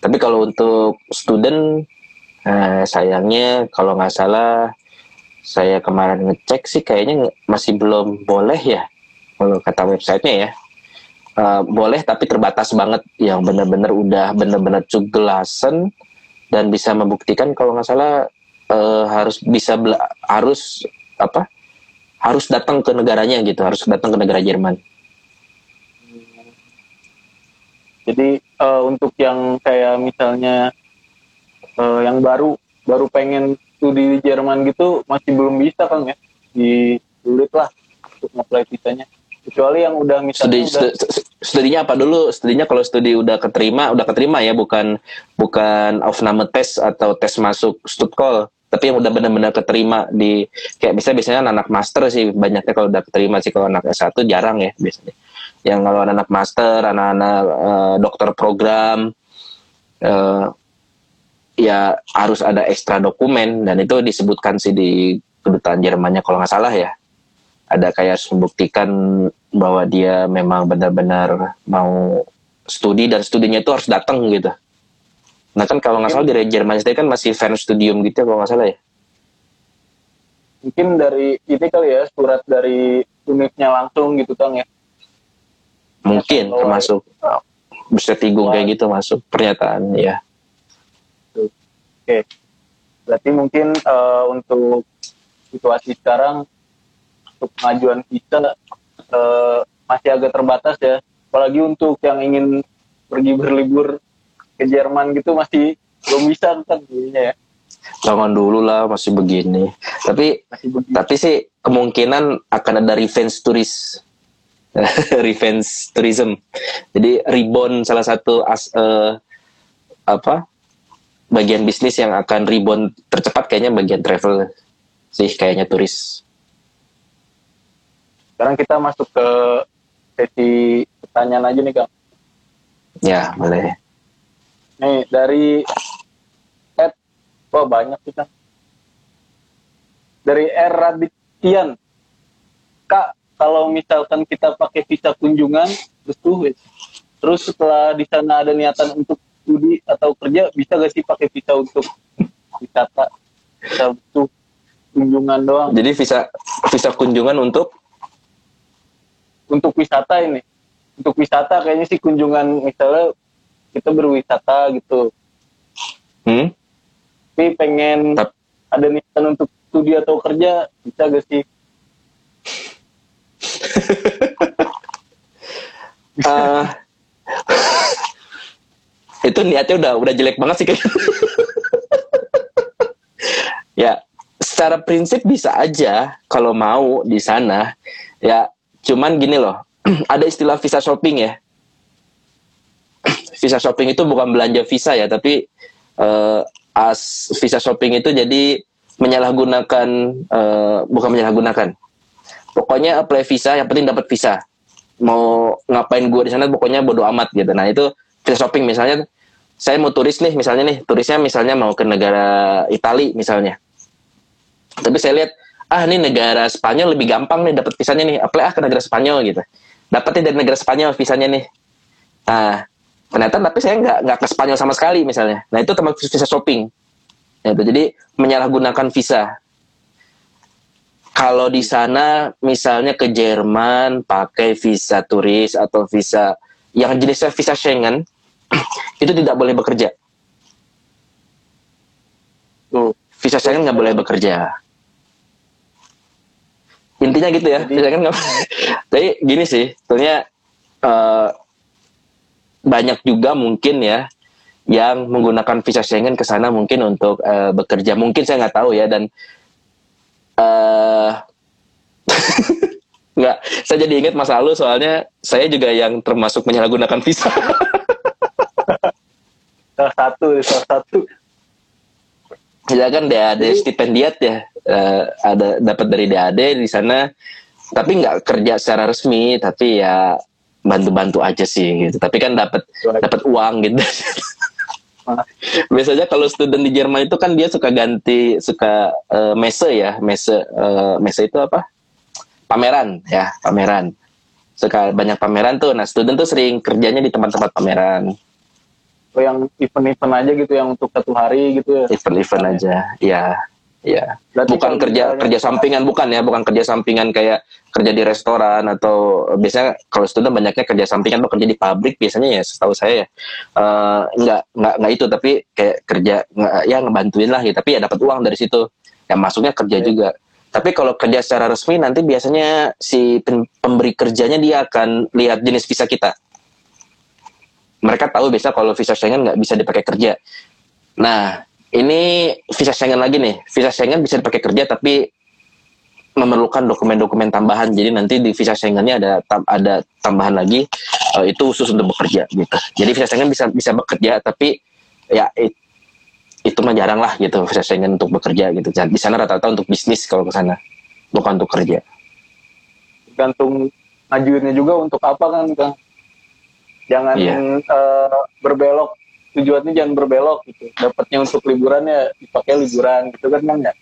Tapi kalau untuk student eh, sayangnya kalau nggak salah saya kemarin ngecek sih kayaknya masih belum boleh ya kalau kata websitenya ya. Eh, boleh tapi terbatas banget. Yang benar-benar udah benar-benar cugelasen dan bisa membuktikan kalau nggak salah eh, harus bisa bela- harus apa? Harus datang ke negaranya gitu harus datang ke negara Jerman. Jadi eh, untuk yang kayak misalnya eh, yang baru baru pengen studi di Jerman gitu masih belum bisa kan ya. Di sulit lah untuk ngeplay visanya kecuali yang udah Studi, misalnya udah, stu- stu- studinya apa dulu? Studinya kalau studi udah keterima, udah keterima ya, bukan bukan aufnahme tes atau tes masuk stutkol, tapi yang udah benar-benar keterima di kayak biasanya biasanya anak master sih banyaknya kalau udah keterima sih kalau anak S1 jarang ya biasanya. Yang kalau anak master, anak-anak eh, dokter program eh, ya harus ada ekstra dokumen dan itu disebutkan sih di kedutaan Jermannya kalau nggak salah ya ada kayak harus membuktikan bahwa dia memang benar-benar mau studi dan studinya itu harus datang gitu. Nah kan kalau nggak salah di Jerman sendiri kan masih Fernstudium gitu ya kalau nggak salah ya. mungkin dari ini kali ya surat dari unitnya langsung gitu kan ya Mungkin Kalau- termasuk Bersetigung kayak gitu masuk pernyataan ya. berarti mungkin eh, untuk situasi sekarang untuk pengajuan visa eh, masih agak terbatas ya. Apalagi untuk yang ingin pergi berlibur ke Jerman gitu masih belum bisa kan ya. Jangan dulu lah masih begini. Tapi masih begitu tapi sih kemungkinan akan ada revenge turis [LAUGHS] revenge tourism. Jadi rebound salah satu as, eh, apa? Bagian bisnis yang akan rebound tercepat kayaknya bagian travel sih kayaknya turis sekarang kita masuk ke sesi pertanyaan aja nih kang. Ya boleh. Nih dari Ed wah banyak sih kang. Dari R Radityan. Kak kalau misalkan kita pakai visa kunjungan terus tuh terus setelah di sana ada niatan untuk studi atau kerja bisa gak sih pakai visa untuk wisata? Visa untuk kunjungan doang? Jadi visa visa kunjungan untuk untuk wisata ini untuk wisata kayaknya sih kunjungan misalnya kita berwisata gitu hmm? tapi pengen Tap- ada niatan untuk studi atau kerja bisa gak sih Eh, [LAUGHS] itu niatnya udah udah jelek banget sih kayaknya. [LAUGHS] ya, secara prinsip bisa aja kalau mau di sana. Ya, cuman gini loh, [CLEARS THROAT] ada istilah visa shopping ya. [CLEARS THROAT] visa shopping itu bukan belanja visa ya, tapi eh, as visa shopping itu jadi menyalahgunakan eh, bukan menyalahgunakan. Pokoknya apply visa, yang penting dapat visa mau ngapain gue di sana pokoknya bodo amat gitu. Nah itu visa shopping misalnya saya mau turis nih misalnya nih turisnya misalnya mau ke negara Itali misalnya. Tapi saya lihat ah ini negara Spanyol lebih gampang nih dapat visanya nih apply ah ke negara Spanyol gitu. Dapatnya dari negara Spanyol visanya nih. Nah ternyata tapi saya nggak nggak ke Spanyol sama sekali misalnya. Nah itu termasuk visa shopping. Ya, itu jadi menyalahgunakan visa kalau di sana misalnya ke Jerman pakai visa turis atau visa yang jenisnya visa Schengen [CLEARS THROAT] itu tidak boleh bekerja. tuh Visa Schengen nggak boleh bekerja. Intinya gitu ya, Jadi- [LAUGHS] nggak. Tapi gini sih, sebetulnya eh, banyak juga mungkin ya yang menggunakan visa Schengen ke sana mungkin untuk eh, bekerja. Mungkin saya nggak tahu ya dan eh [LAUGHS] nggak saya jadi ingat masa lalu soalnya saya juga yang termasuk menyalahgunakan visa [LAUGHS] salah satu salah satu ya kan DAD stipendiat ya eh, ada dapat dari DAD di sana tapi nggak kerja secara resmi tapi ya bantu-bantu aja sih gitu. Tapi kan dapat dapat uang gitu. [LAUGHS] Biasanya kalau student di Jerman itu kan dia suka ganti suka eh, mese ya mese eh, mese itu apa? Pameran ya pameran. Suka banyak pameran tuh. Nah student tuh sering kerjanya di tempat-tempat pameran yang event-event aja gitu yang untuk satu hari gitu ya? Event-event aja. Ya ya Berarti bukan kerja misalnya- kerja sampingan bukan ya. Bukan kerja sampingan kayak kerja di restoran atau biasanya kalau student banyaknya kerja sampingan tuh kerja di pabrik biasanya ya setahu saya ya. Eh, nggak nggak nggak itu tapi kayak kerja nggak- ya ngebantuin lah ya. Tapi ya dapat uang dari situ. Yang masuknya kerja Iya. juga. Tapi kalau kerja secara resmi nanti biasanya si pemberi kerjanya dia akan lihat jenis visa kita mereka tahu biasa kalau visa Schengen nggak bisa dipakai kerja. Nah, ini visa Schengen lagi nih. Visa Schengen bisa dipakai kerja tapi memerlukan dokumen-dokumen tambahan. Jadi nanti di visa Schengennya ada tam, ada tambahan lagi uh, itu khusus untuk bekerja gitu. Jadi visa Schengen bisa bisa bekerja tapi ya it, itu mah jarang lah gitu visa Schengen untuk bekerja gitu. Di sana rata-rata untuk bisnis kalau ke sana, bukan untuk kerja. Gantung ngajuinnya juga untuk apa kan, Kang? Jangan iya. uh, berbelok tujuannya jangan berbelok gitu. Dapatnya untuk liburan ya dipakai liburan gitu kan Kang ya?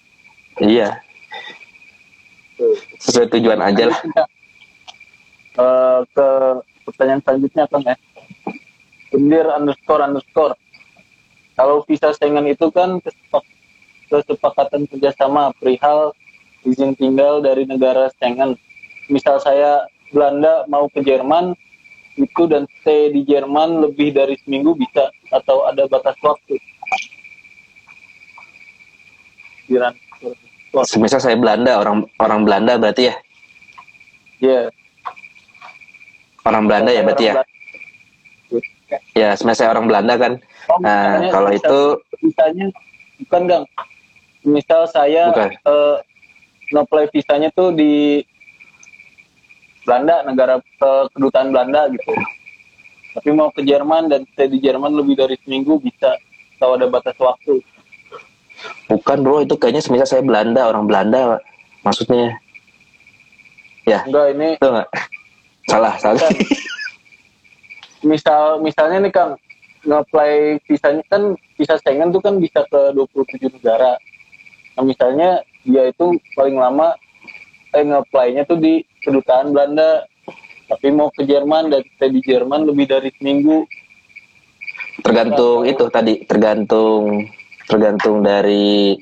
Iya. Sesuai tujuan aja lah. Uh, ke pertanyaan selanjutnya Kang ya. Bendir underscore underscore kalau visa Schengen itu kan kesepakatan kerjasama perihal izin tinggal dari negara Schengen. Misal saya Belanda mau ke Jerman, itu dan stay di Jerman lebih dari seminggu bisa atau ada batas waktu? Semisal saya Belanda, orang orang Belanda berarti ya? Iya. Yeah. Orang Belanda ya berarti ya? Ya, semisal saya orang Belanda kan, Oh, nah, kalau itu misalnya bukan Gang. Misal saya uh, ngeplay visanya tuh di Belanda, negara uh, kedutaan Belanda gitu. Tapi mau ke Jerman dan stay di Jerman lebih dari seminggu bisa kalau ada batas waktu. Bukan bro, itu kayaknya semisal saya Belanda, orang Belanda maksudnya. Ya. Enggak, ini. Itu enggak? Salah, salah. Misal misalnya nih Kang, ngeplay visanya kan visa Schengen tuh kan bisa ke 27 negara. Nah misalnya dia itu paling lama eh ngeplaynya tuh di kedutaan Belanda. Tapi mau ke Jerman dan stay di Jerman lebih dari seminggu. Tergantung nah, itu tadi tergantung tergantung dari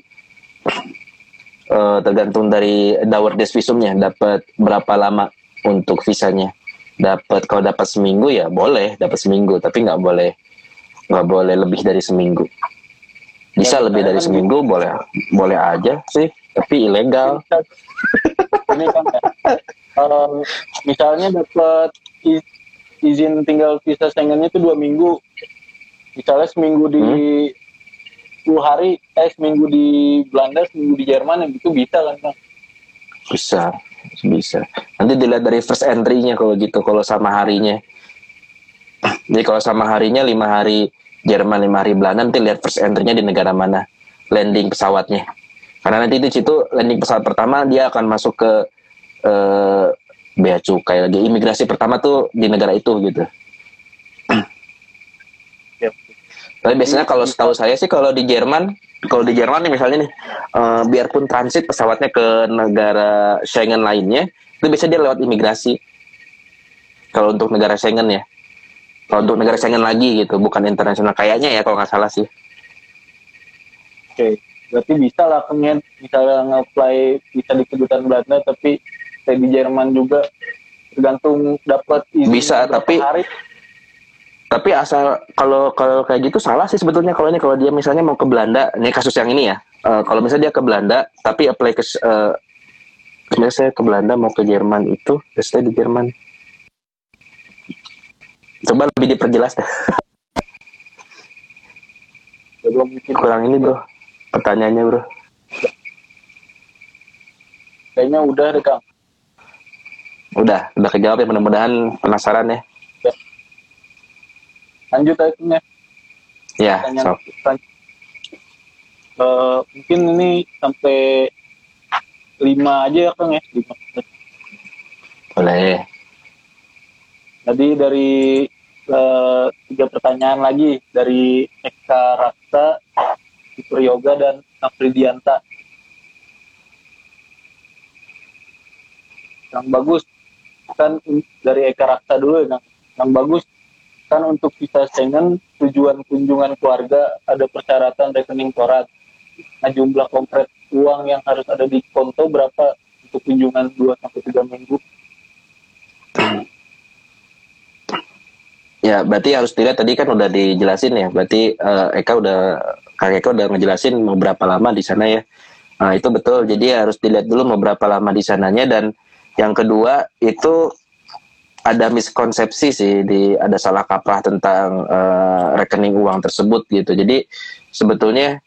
uh, tergantung dari dauer des visumnya. Dapat berapa lama untuk visanya. Dapat kalau dapat seminggu ya boleh dapat seminggu. Tapi nggak boleh nggak boleh lebih dari seminggu. Bisa ya, lebih dari kan seminggu gitu. boleh boleh aja sih. Tapi ilegal. Ini kan um, misalnya dapat izin tinggal visa Schengennya itu dua minggu misalnya seminggu di hmm? hari eh seminggu di Belanda seminggu di Jerman itu bisa kan kan bisa bisa nanti dilihat dari first entry-nya kalau gitu kalau sama harinya jadi kalau sama harinya lima hari Jerman lima hari Belanda nanti lihat first entry-nya di negara mana landing pesawatnya. Karena nanti di situ landing pesawat pertama dia akan masuk ke uh, bea cukai lagi imigrasi pertama tuh di negara itu gitu. Yep. Tapi biasanya kalau setahu saya sih kalau di Jerman, kalau di Jerman nih misalnya nih, uh, biarpun transit pesawatnya ke negara Schengen lainnya, itu bisa dia lewat imigrasi. Kalau untuk negara Schengen ya. Kalau untuk negara Schengen lagi gitu, bukan internasional kayaknya ya kalau nggak salah sih. Oke, berarti bisa lah pengen misalnya nge-apply bisa di kedutaan Belanda tapi saya di Jerman juga tergantung dapat bisa tapi hari. tapi asal kalau kalau kayak gitu salah sih sebetulnya kalau ini kalau dia misalnya mau ke Belanda ini kasus yang ini ya uh, kalau misalnya dia ke Belanda tapi apply ke uh, misalnya saya ke Belanda mau ke Jerman itu stay di Jerman Coba lebih diperjelas deh. Belum Kurang ini bro, pertanyaannya bro. Kayaknya udah deh kang. Udah, udah kejawab ya mudah-mudahan penasaran ya. ya. Lanjut aja ya. Ya, so. Uh, mungkin ini sampai lima aja ya kang ya. Lima. Boleh. Jadi dari uh, tiga pertanyaan lagi dari Eka Raksa, Super Yoga dan Afridianta. Yang bagus kan dari Eka Raksa dulu yang, yang bagus kan untuk visa Schengen tujuan kunjungan keluarga ada persyaratan rekening korat. Nah jumlah konkret uang yang harus ada di konto berapa untuk kunjungan 2 sampai 3 minggu? Ya, berarti harus dilihat tadi kan udah dijelasin ya. Berarti uh, Eka udah Kak Eka udah ngejelasin mau berapa lama di sana ya. Nah, itu betul. Jadi harus dilihat dulu mau berapa lama di sananya dan yang kedua itu ada miskonsepsi sih di ada salah kaprah tentang uh, rekening uang tersebut gitu. Jadi sebetulnya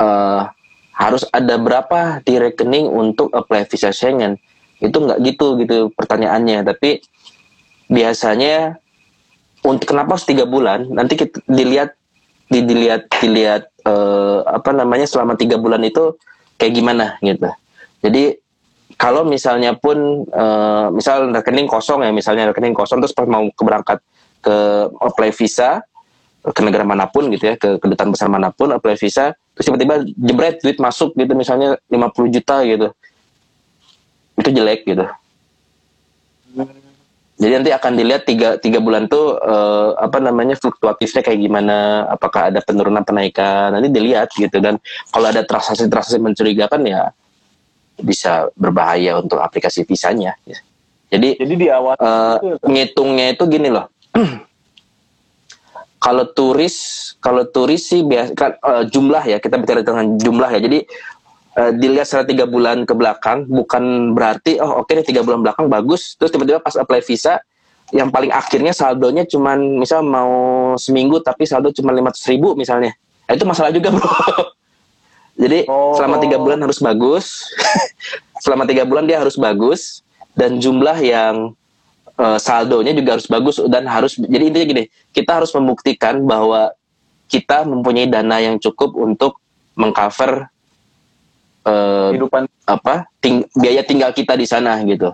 uh, harus ada berapa di rekening untuk apply visa Schengen itu nggak gitu gitu pertanyaannya. Tapi biasanya untuk kenapa harus tiga bulan? Nanti kita dilihat dilihat dilihat uh, apa namanya selama tiga bulan itu kayak gimana gitu. Jadi kalau misalnya pun uh, misal rekening kosong ya misalnya rekening kosong terus pas mau keberangkat ke apply visa ke negara mana pun gitu ya ke kedutaan besar mana pun apply visa terus tiba-tiba jebret duit masuk gitu misalnya 50 juta gitu. Itu jelek gitu. Jadi nanti akan dilihat tiga, tiga bulan tuh uh, apa namanya fluktuatifnya kayak gimana apakah ada penurunan penaikan nanti dilihat gitu. Dan kalau ada transaksi-transaksi mencurigakan ya bisa berbahaya untuk aplikasi visanya. Jadi, jadi di awal uh, itu, ngitungnya itu gini loh. [CLEARS THROAT] kalau turis, kalau turis sih biasa kan, uh, jumlah ya kita bicara dengan jumlah ya. Jadi uh, dilihat secara tiga bulan ke belakang bukan berarti oh oke okay tiga bulan belakang bagus. Terus tiba-tiba pas apply visa yang paling akhirnya saldonya cuman misal mau seminggu tapi saldo cuma lima ribu misalnya. Nah, itu masalah juga bro. [LAUGHS] Jadi oh. selama tiga bulan harus bagus. [LAUGHS] selama tiga bulan dia harus bagus. Dan jumlah yang uh, saldonya juga harus bagus dan harus jadi intinya gini kita harus membuktikan bahwa kita mempunyai dana yang cukup untuk mengcover uh, kehidupan. apa ting biaya tinggal kita di sana gitu.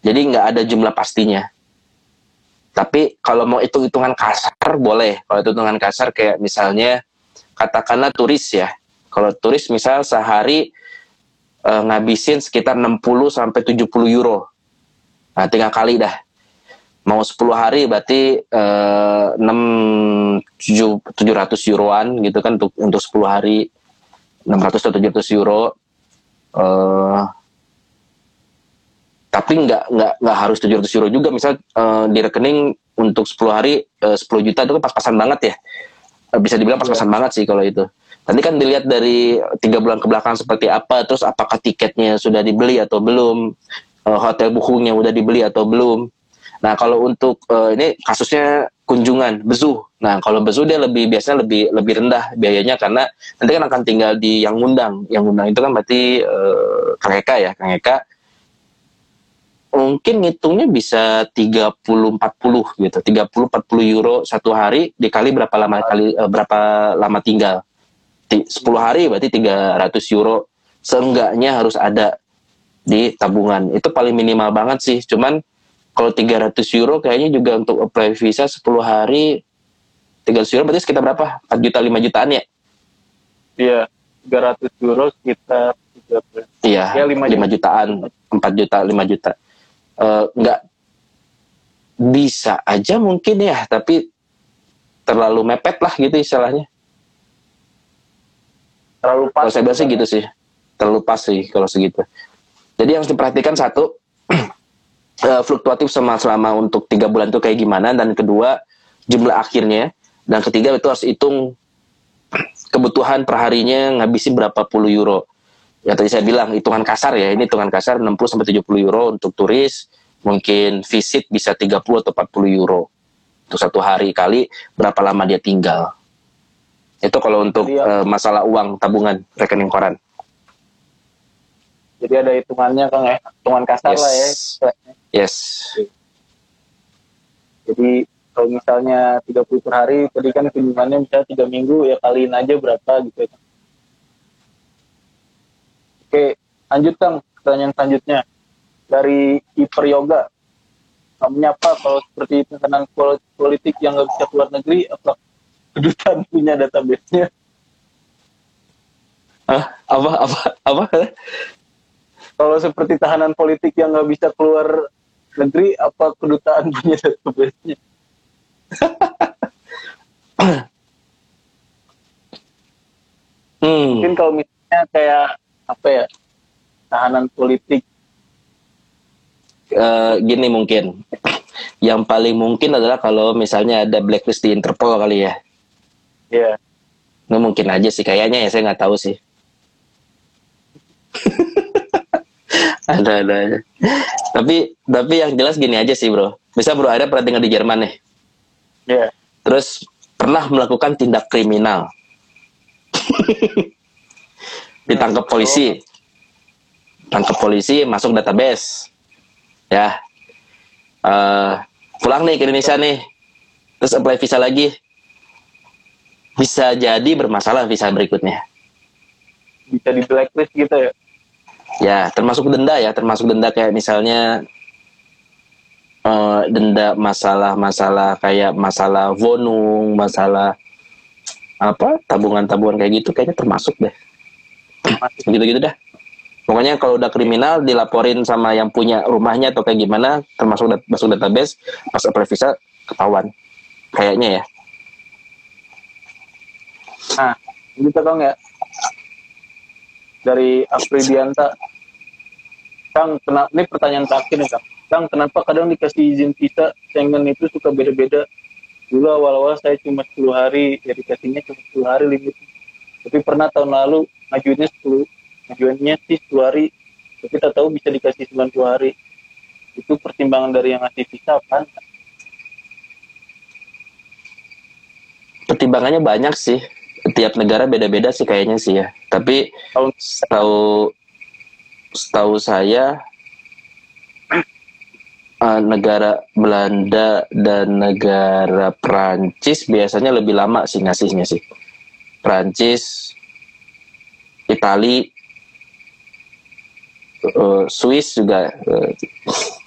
Jadi nggak ada jumlah pastinya. Tapi kalau mau hitung hitungan kasar boleh. Kalau hitungan kasar kayak misalnya katakanlah turis ya kalau turis misal sehari e, ngabisin sekitar 60 sampai 70 euro. Nah, tinggal kali dah. Mau 10 hari berarti e, 6 700 euroan gitu kan untuk untuk 10 hari 600 atau 700 euro. E, tapi nggak nggak nggak harus 700 euro juga misal uh, di rekening untuk 10 hari uh, 10 juta itu kan pas-pasan banget ya bisa dibilang pas-pasan banget sih kalau itu Nanti kan dilihat dari tiga bulan ke belakang seperti apa, terus apakah tiketnya sudah dibeli atau belum, uh, hotel bookingnya sudah dibeli atau belum. Nah kalau untuk uh, ini kasusnya kunjungan bezuh. Nah kalau bezuh dia lebih biasanya lebih lebih rendah biayanya karena nanti kan akan tinggal di yang ngundang. Yang ngundang itu kan berarti uh, Kang Eka ya, Kang Eka mungkin ngitungnya bisa 30 40 gitu. 30 40 euro satu hari dikali berapa lama kali berapa lama tinggal. 10 hari berarti 300 euro seenggaknya harus ada di tabungan. Itu paling minimal banget sih. Cuman kalau 300 euro kayaknya juga untuk apply visa 10 hari 300 euro berarti sekitar berapa? 4 juta 5 jutaan ya? Iya 300 euro sekitar iya ya, 5, 5 jutaan. 4 juta 5 juta. Uh, nggak bisa aja mungkin ya tapi terlalu mepet lah gitu istilahnya terlalu pas kalau saya bilang sih gitu sih. Terlalu pas sih kalau segitu. Jadi yang harus diperhatikan satu uh, [CLEARS THROAT] fluktuatif sama selama untuk tiga bulan itu kayak gimana dan kedua jumlah akhirnya. Dan ketiga itu harus hitung kebutuhan perharinya ngabisin berapa puluh euro. Ya tadi saya bilang hitungan kasar ya ini hitungan kasar 60 sampai 70 euro untuk turis mungkin visit bisa 30 atau 40 euro. Untuk satu hari kali berapa lama dia tinggal itu kalau untuk uh, masalah uang tabungan rekening koran. Jadi ada hitungannya Kang ya, hitungan kasar yes. lah ya. Yes. Jadi kalau misalnya 30 per hari, tadi kan kunjungannya misalnya 3 minggu, ya kaliin aja berapa gitu ya. Oke, lanjut Kang, pertanyaan selanjutnya. Dari Hyper Yoga, namanya apa kalau seperti tekanan politik yang nggak bisa keluar negeri, apa kedutaan punya database-nya. Ah, apa apa apa? Kalau seperti tahanan politik yang nggak bisa keluar negeri, apa kedutaan [LAUGHS] punya database-nya? hmm. Mungkin kalau misalnya kayak apa ya tahanan politik uh, gini mungkin yang paling mungkin adalah kalau misalnya ada blacklist di Interpol kali ya Iya. Yeah. Nggak mungkin aja sih kayaknya ya saya nggak tahu sih. [LAUGHS] ada ada aja. tapi tapi yang jelas gini aja sih bro bisa bro ada pernah tinggal di Jerman nih Iya. terus pernah melakukan tindak kriminal [LAUGHS] ditangkap polisi tangkap polisi masuk database ya Eh pulang nih ke Indonesia nih terus apply visa lagi bisa jadi bermasalah visa berikutnya. Bisa di blacklist gitu ya. ya termasuk denda ya termasuk denda kayak misalnya eh, denda masalah-masalah kayak masalah vonung masalah apa tabungan-tabungan kayak gitu kayaknya termasuk deh. Gitu-gitu dah. Pokoknya kalau udah kriminal dilaporin sama yang punya rumahnya atau kayak gimana termasuk dat- masuk database pas apply visa ketahuan. Kayaknya ya Nah, kita tau nggak dari Afridianta, Kang, kenapa ini pertanyaan terakhir nih Kang. Kang, kenapa kadang dikasih izin visa Schengen itu suka beda-beda? Dulu awal-awal saya cuma 10 hari, ya dikasihnya cuma 10 hari limit. Tapi pernah tahun lalu ngajuinnya 10, ngajuinnya sih 10 hari, tapi tak tahu bisa dikasih 90 hari. Itu pertimbangan dari yang ngasih visa apaan? pertimbangannya banyak sih tiap negara beda-beda sih kayaknya sih ya. Tapi setahu setahu saya eh, negara Belanda dan negara Prancis biasanya lebih lama sih ngasihnya sih. Prancis Itali eh, Swiss juga eh,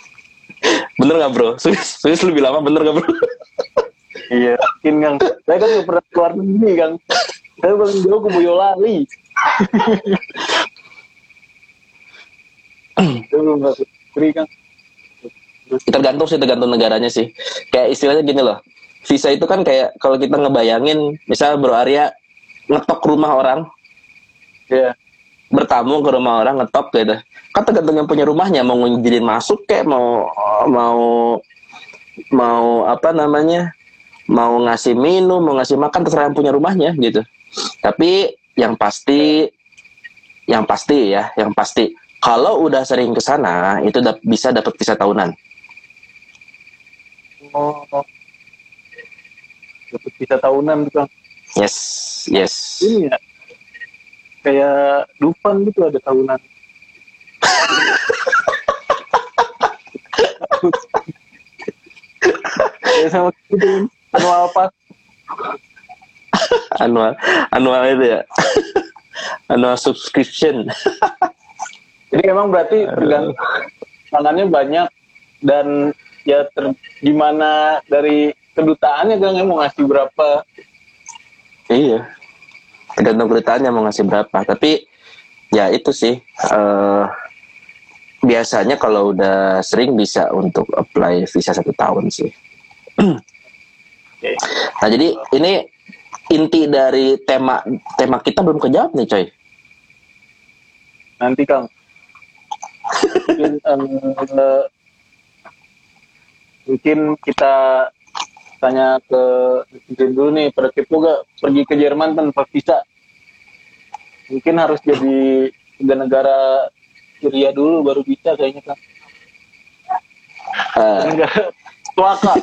[LAUGHS] bener nggak bro? Swiss Swiss lebih lama bener nggak bro [LAUGHS] Iya, mungkin Kang. Saya kan nggak pernah keluar negeri, Kang. Saya paling jauh ke Boyolali. Saya belum nggak negeri, Kang. tergantung sih tergantung negaranya sih kayak istilahnya gini loh visa itu kan kayak kalau kita ngebayangin misal bro Arya ngetok rumah orang Iya, bertamu ke rumah orang ngetok gitu kan tergantung yang punya rumahnya mau ngizinin masuk kayak mau mau mau apa namanya mau ngasih minum mau ngasih makan terserah yang punya rumahnya gitu. Tapi yang pasti yang pasti ya yang pasti kalau udah sering ke sana itu dap- bisa dapat visa tahunan. Oh, dapat visa tahunan Kang. yes yes. Ini ya, kayak Dufan gitu ada tahunan. [LAUGHS] ya sama gitu annual pass [LAUGHS] annual annual itu ya. [LAUGHS] Annual subscription. Jadi emang berarti tergantung tangannya banyak dan ya ter, gimana dari kedutaannya kan mau ngasih berapa? Iya. Tergantung kedutaan mau ngasih berapa. Tapi ya itu sih eh biasanya kalau udah sering bisa untuk apply visa satu tahun sih [CLEARS THROAT] Nah jadi ini inti dari tema tema kita belum kejawab nih coy. Nanti Kang. Mungkin, [LAUGHS] eh, mungkin kita tanya ke netizen dulu nih pada kepo gak pergi ke Jerman tanpa visa. Mungkin harus jadi tiga negara Syria dulu baru bisa kayaknya kan Eh, negara suaka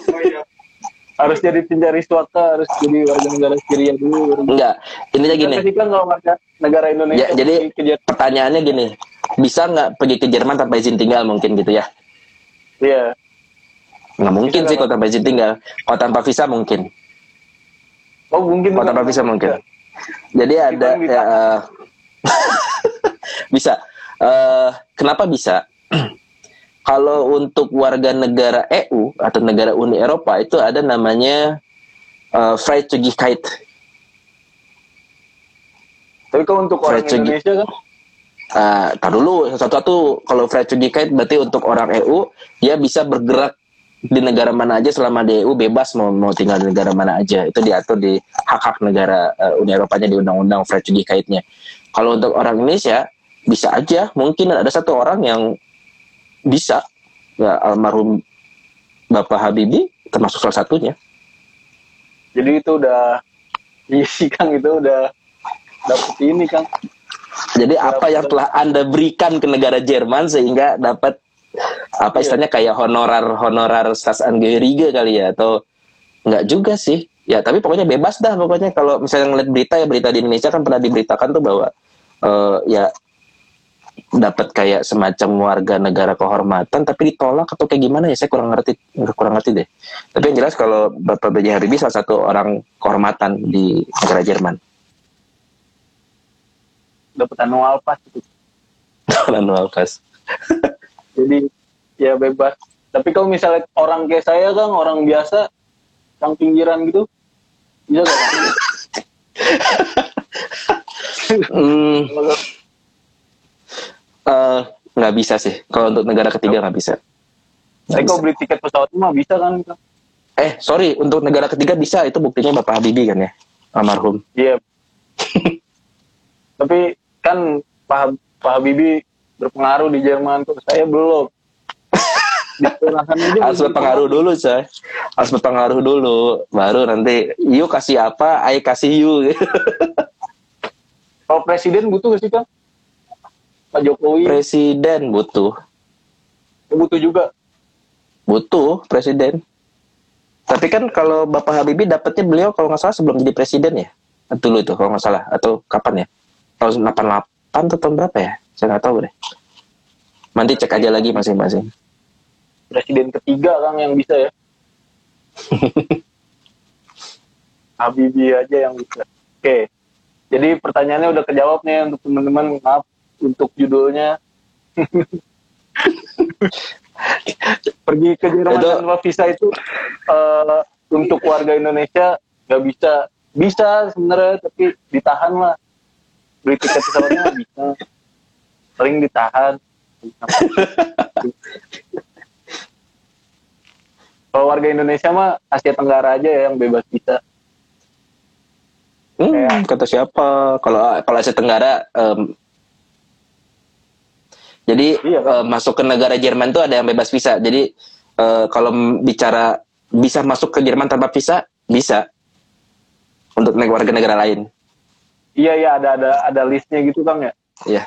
harus jadi pencari suaka harus jadi warga negara Syria dulu enggak. Intinya gini. Tapi kan kalau warga negara Indonesia Ya, jadi- pertanyaannya gini. Bisa nggak pergi ke Jerman tanpa izin tinggal mungkin gitu ya? Iya. Nggak mungkin Bisa sih kalau tanpa izin tinggal. Kalau tanpa visa mungkin. Oh mungkin kalau tanpa visa mungkin. Jadi ada bisa. ya, eh, [LAUGHS] bisa. Eh, kenapa bisa kalau untuk warga negara EU atau negara Uni Eropa itu ada namanya uh, Freizügigkeit tapi kalau untuk orang Fred Segi- Indonesia kan? Uh, tar dulu. Satu-satu. Kalau Freizügigkeit berarti untuk orang EU dia bisa bergerak di negara mana aja selama di EU bebas mau mau tinggal di negara mana aja. Itu diatur di hak-hak negara uh, Uni Eropanya di undang-undang Freizügigkeitnya kalau untuk orang Indonesia bisa aja. Mungkin ada satu orang yang bisa. Ya almarhum Bapak Habibie termasuk salah satunya. Jadi itu udah [LAUGHS] iya sih Kang itu udah dapet ini Kang. Jadi apa yang telah Anda berikan ke negara Jerman sehingga dapat apa Iya. istilahnya kayak honorar honorar Staatsangehörige kali ya? Atau enggak juga sih. Ya, tapi pokoknya bebas dah pokoknya. Kalau misalnya ngeliat berita ya berita di Indonesia kan pernah diberitakan tuh bahwa eh, ya dapat kayak semacam warga negara kehormatan tapi ditolak atau kayak gimana ya saya kurang ngerti kurang ngerti deh. Tapi yang jelas kalau Bapak B.J. Habibie salah satu orang kehormatan di negara Jerman. dapat annual pass gitu. [LAUGHS] Annual pass. [LAUGHS] jadi ya bebas tapi kalau misalnya orang kayak saya kan orang biasa yang pinggiran gitu bisa gak? [LAUGHS] Hmm, nggak bisa sih. Kalau untuk negara ketiga nggak bisa. Nggak saya kalau beli tiket pesawat mah bisa kan? Eh, sorry, untuk negara ketiga bisa. Itu buktinya Bapak Habibie kan ya, almarhum. iya tapi kan Pak, Pak Habibie berpengaruh di Jerman kok saya belum aja Harus belum berpengaruh dulu, coy. Harus berpengaruh dulu, baru nanti you kasih apa, I kasih you. kalau presiden butuh gak sih Kang? Pak Jokowi presiden butuh, butuh juga butuh presiden. Tapi kan kalau Bapak Habibie dapatnya beliau kalau nggak salah sebelum jadi presiden ya, dulu itu kalau nggak salah atau kapan ya? Tahun 88 atau tahun berapa ya? Saya nggak tahu deh. Nanti cek aja lagi masing-masing. presiden ketiga Kang yang bisa ya [LAUGHS] Habibie aja yang bisa oke jadi pertanyaannya udah kejawab nih untuk teman-teman maaf untuk judulnya. Pergi ke Jerman Itu- tanpa visa itu eh, untuk warga Indonesia nggak bisa. Bisa sebenarnya tapi ditahan lah. Beli tiket pesawatnya nggak bisa. Sering ditahan. Kalau warga Indonesia mah Asia Tenggara aja ya yang bebas visa. Hmm, Kayak- kata siapa? Kalau kalau Asia Tenggara, em, jadi Iya, eh, masuk ke negara Jerman tuh ada yang bebas visa. Jadi eh, kalau bicara bisa masuk ke Jerman tanpa visa, bisa untuk neg- warga negara lain. iya iya ada ada ada listnya gitu Kang ya Ya,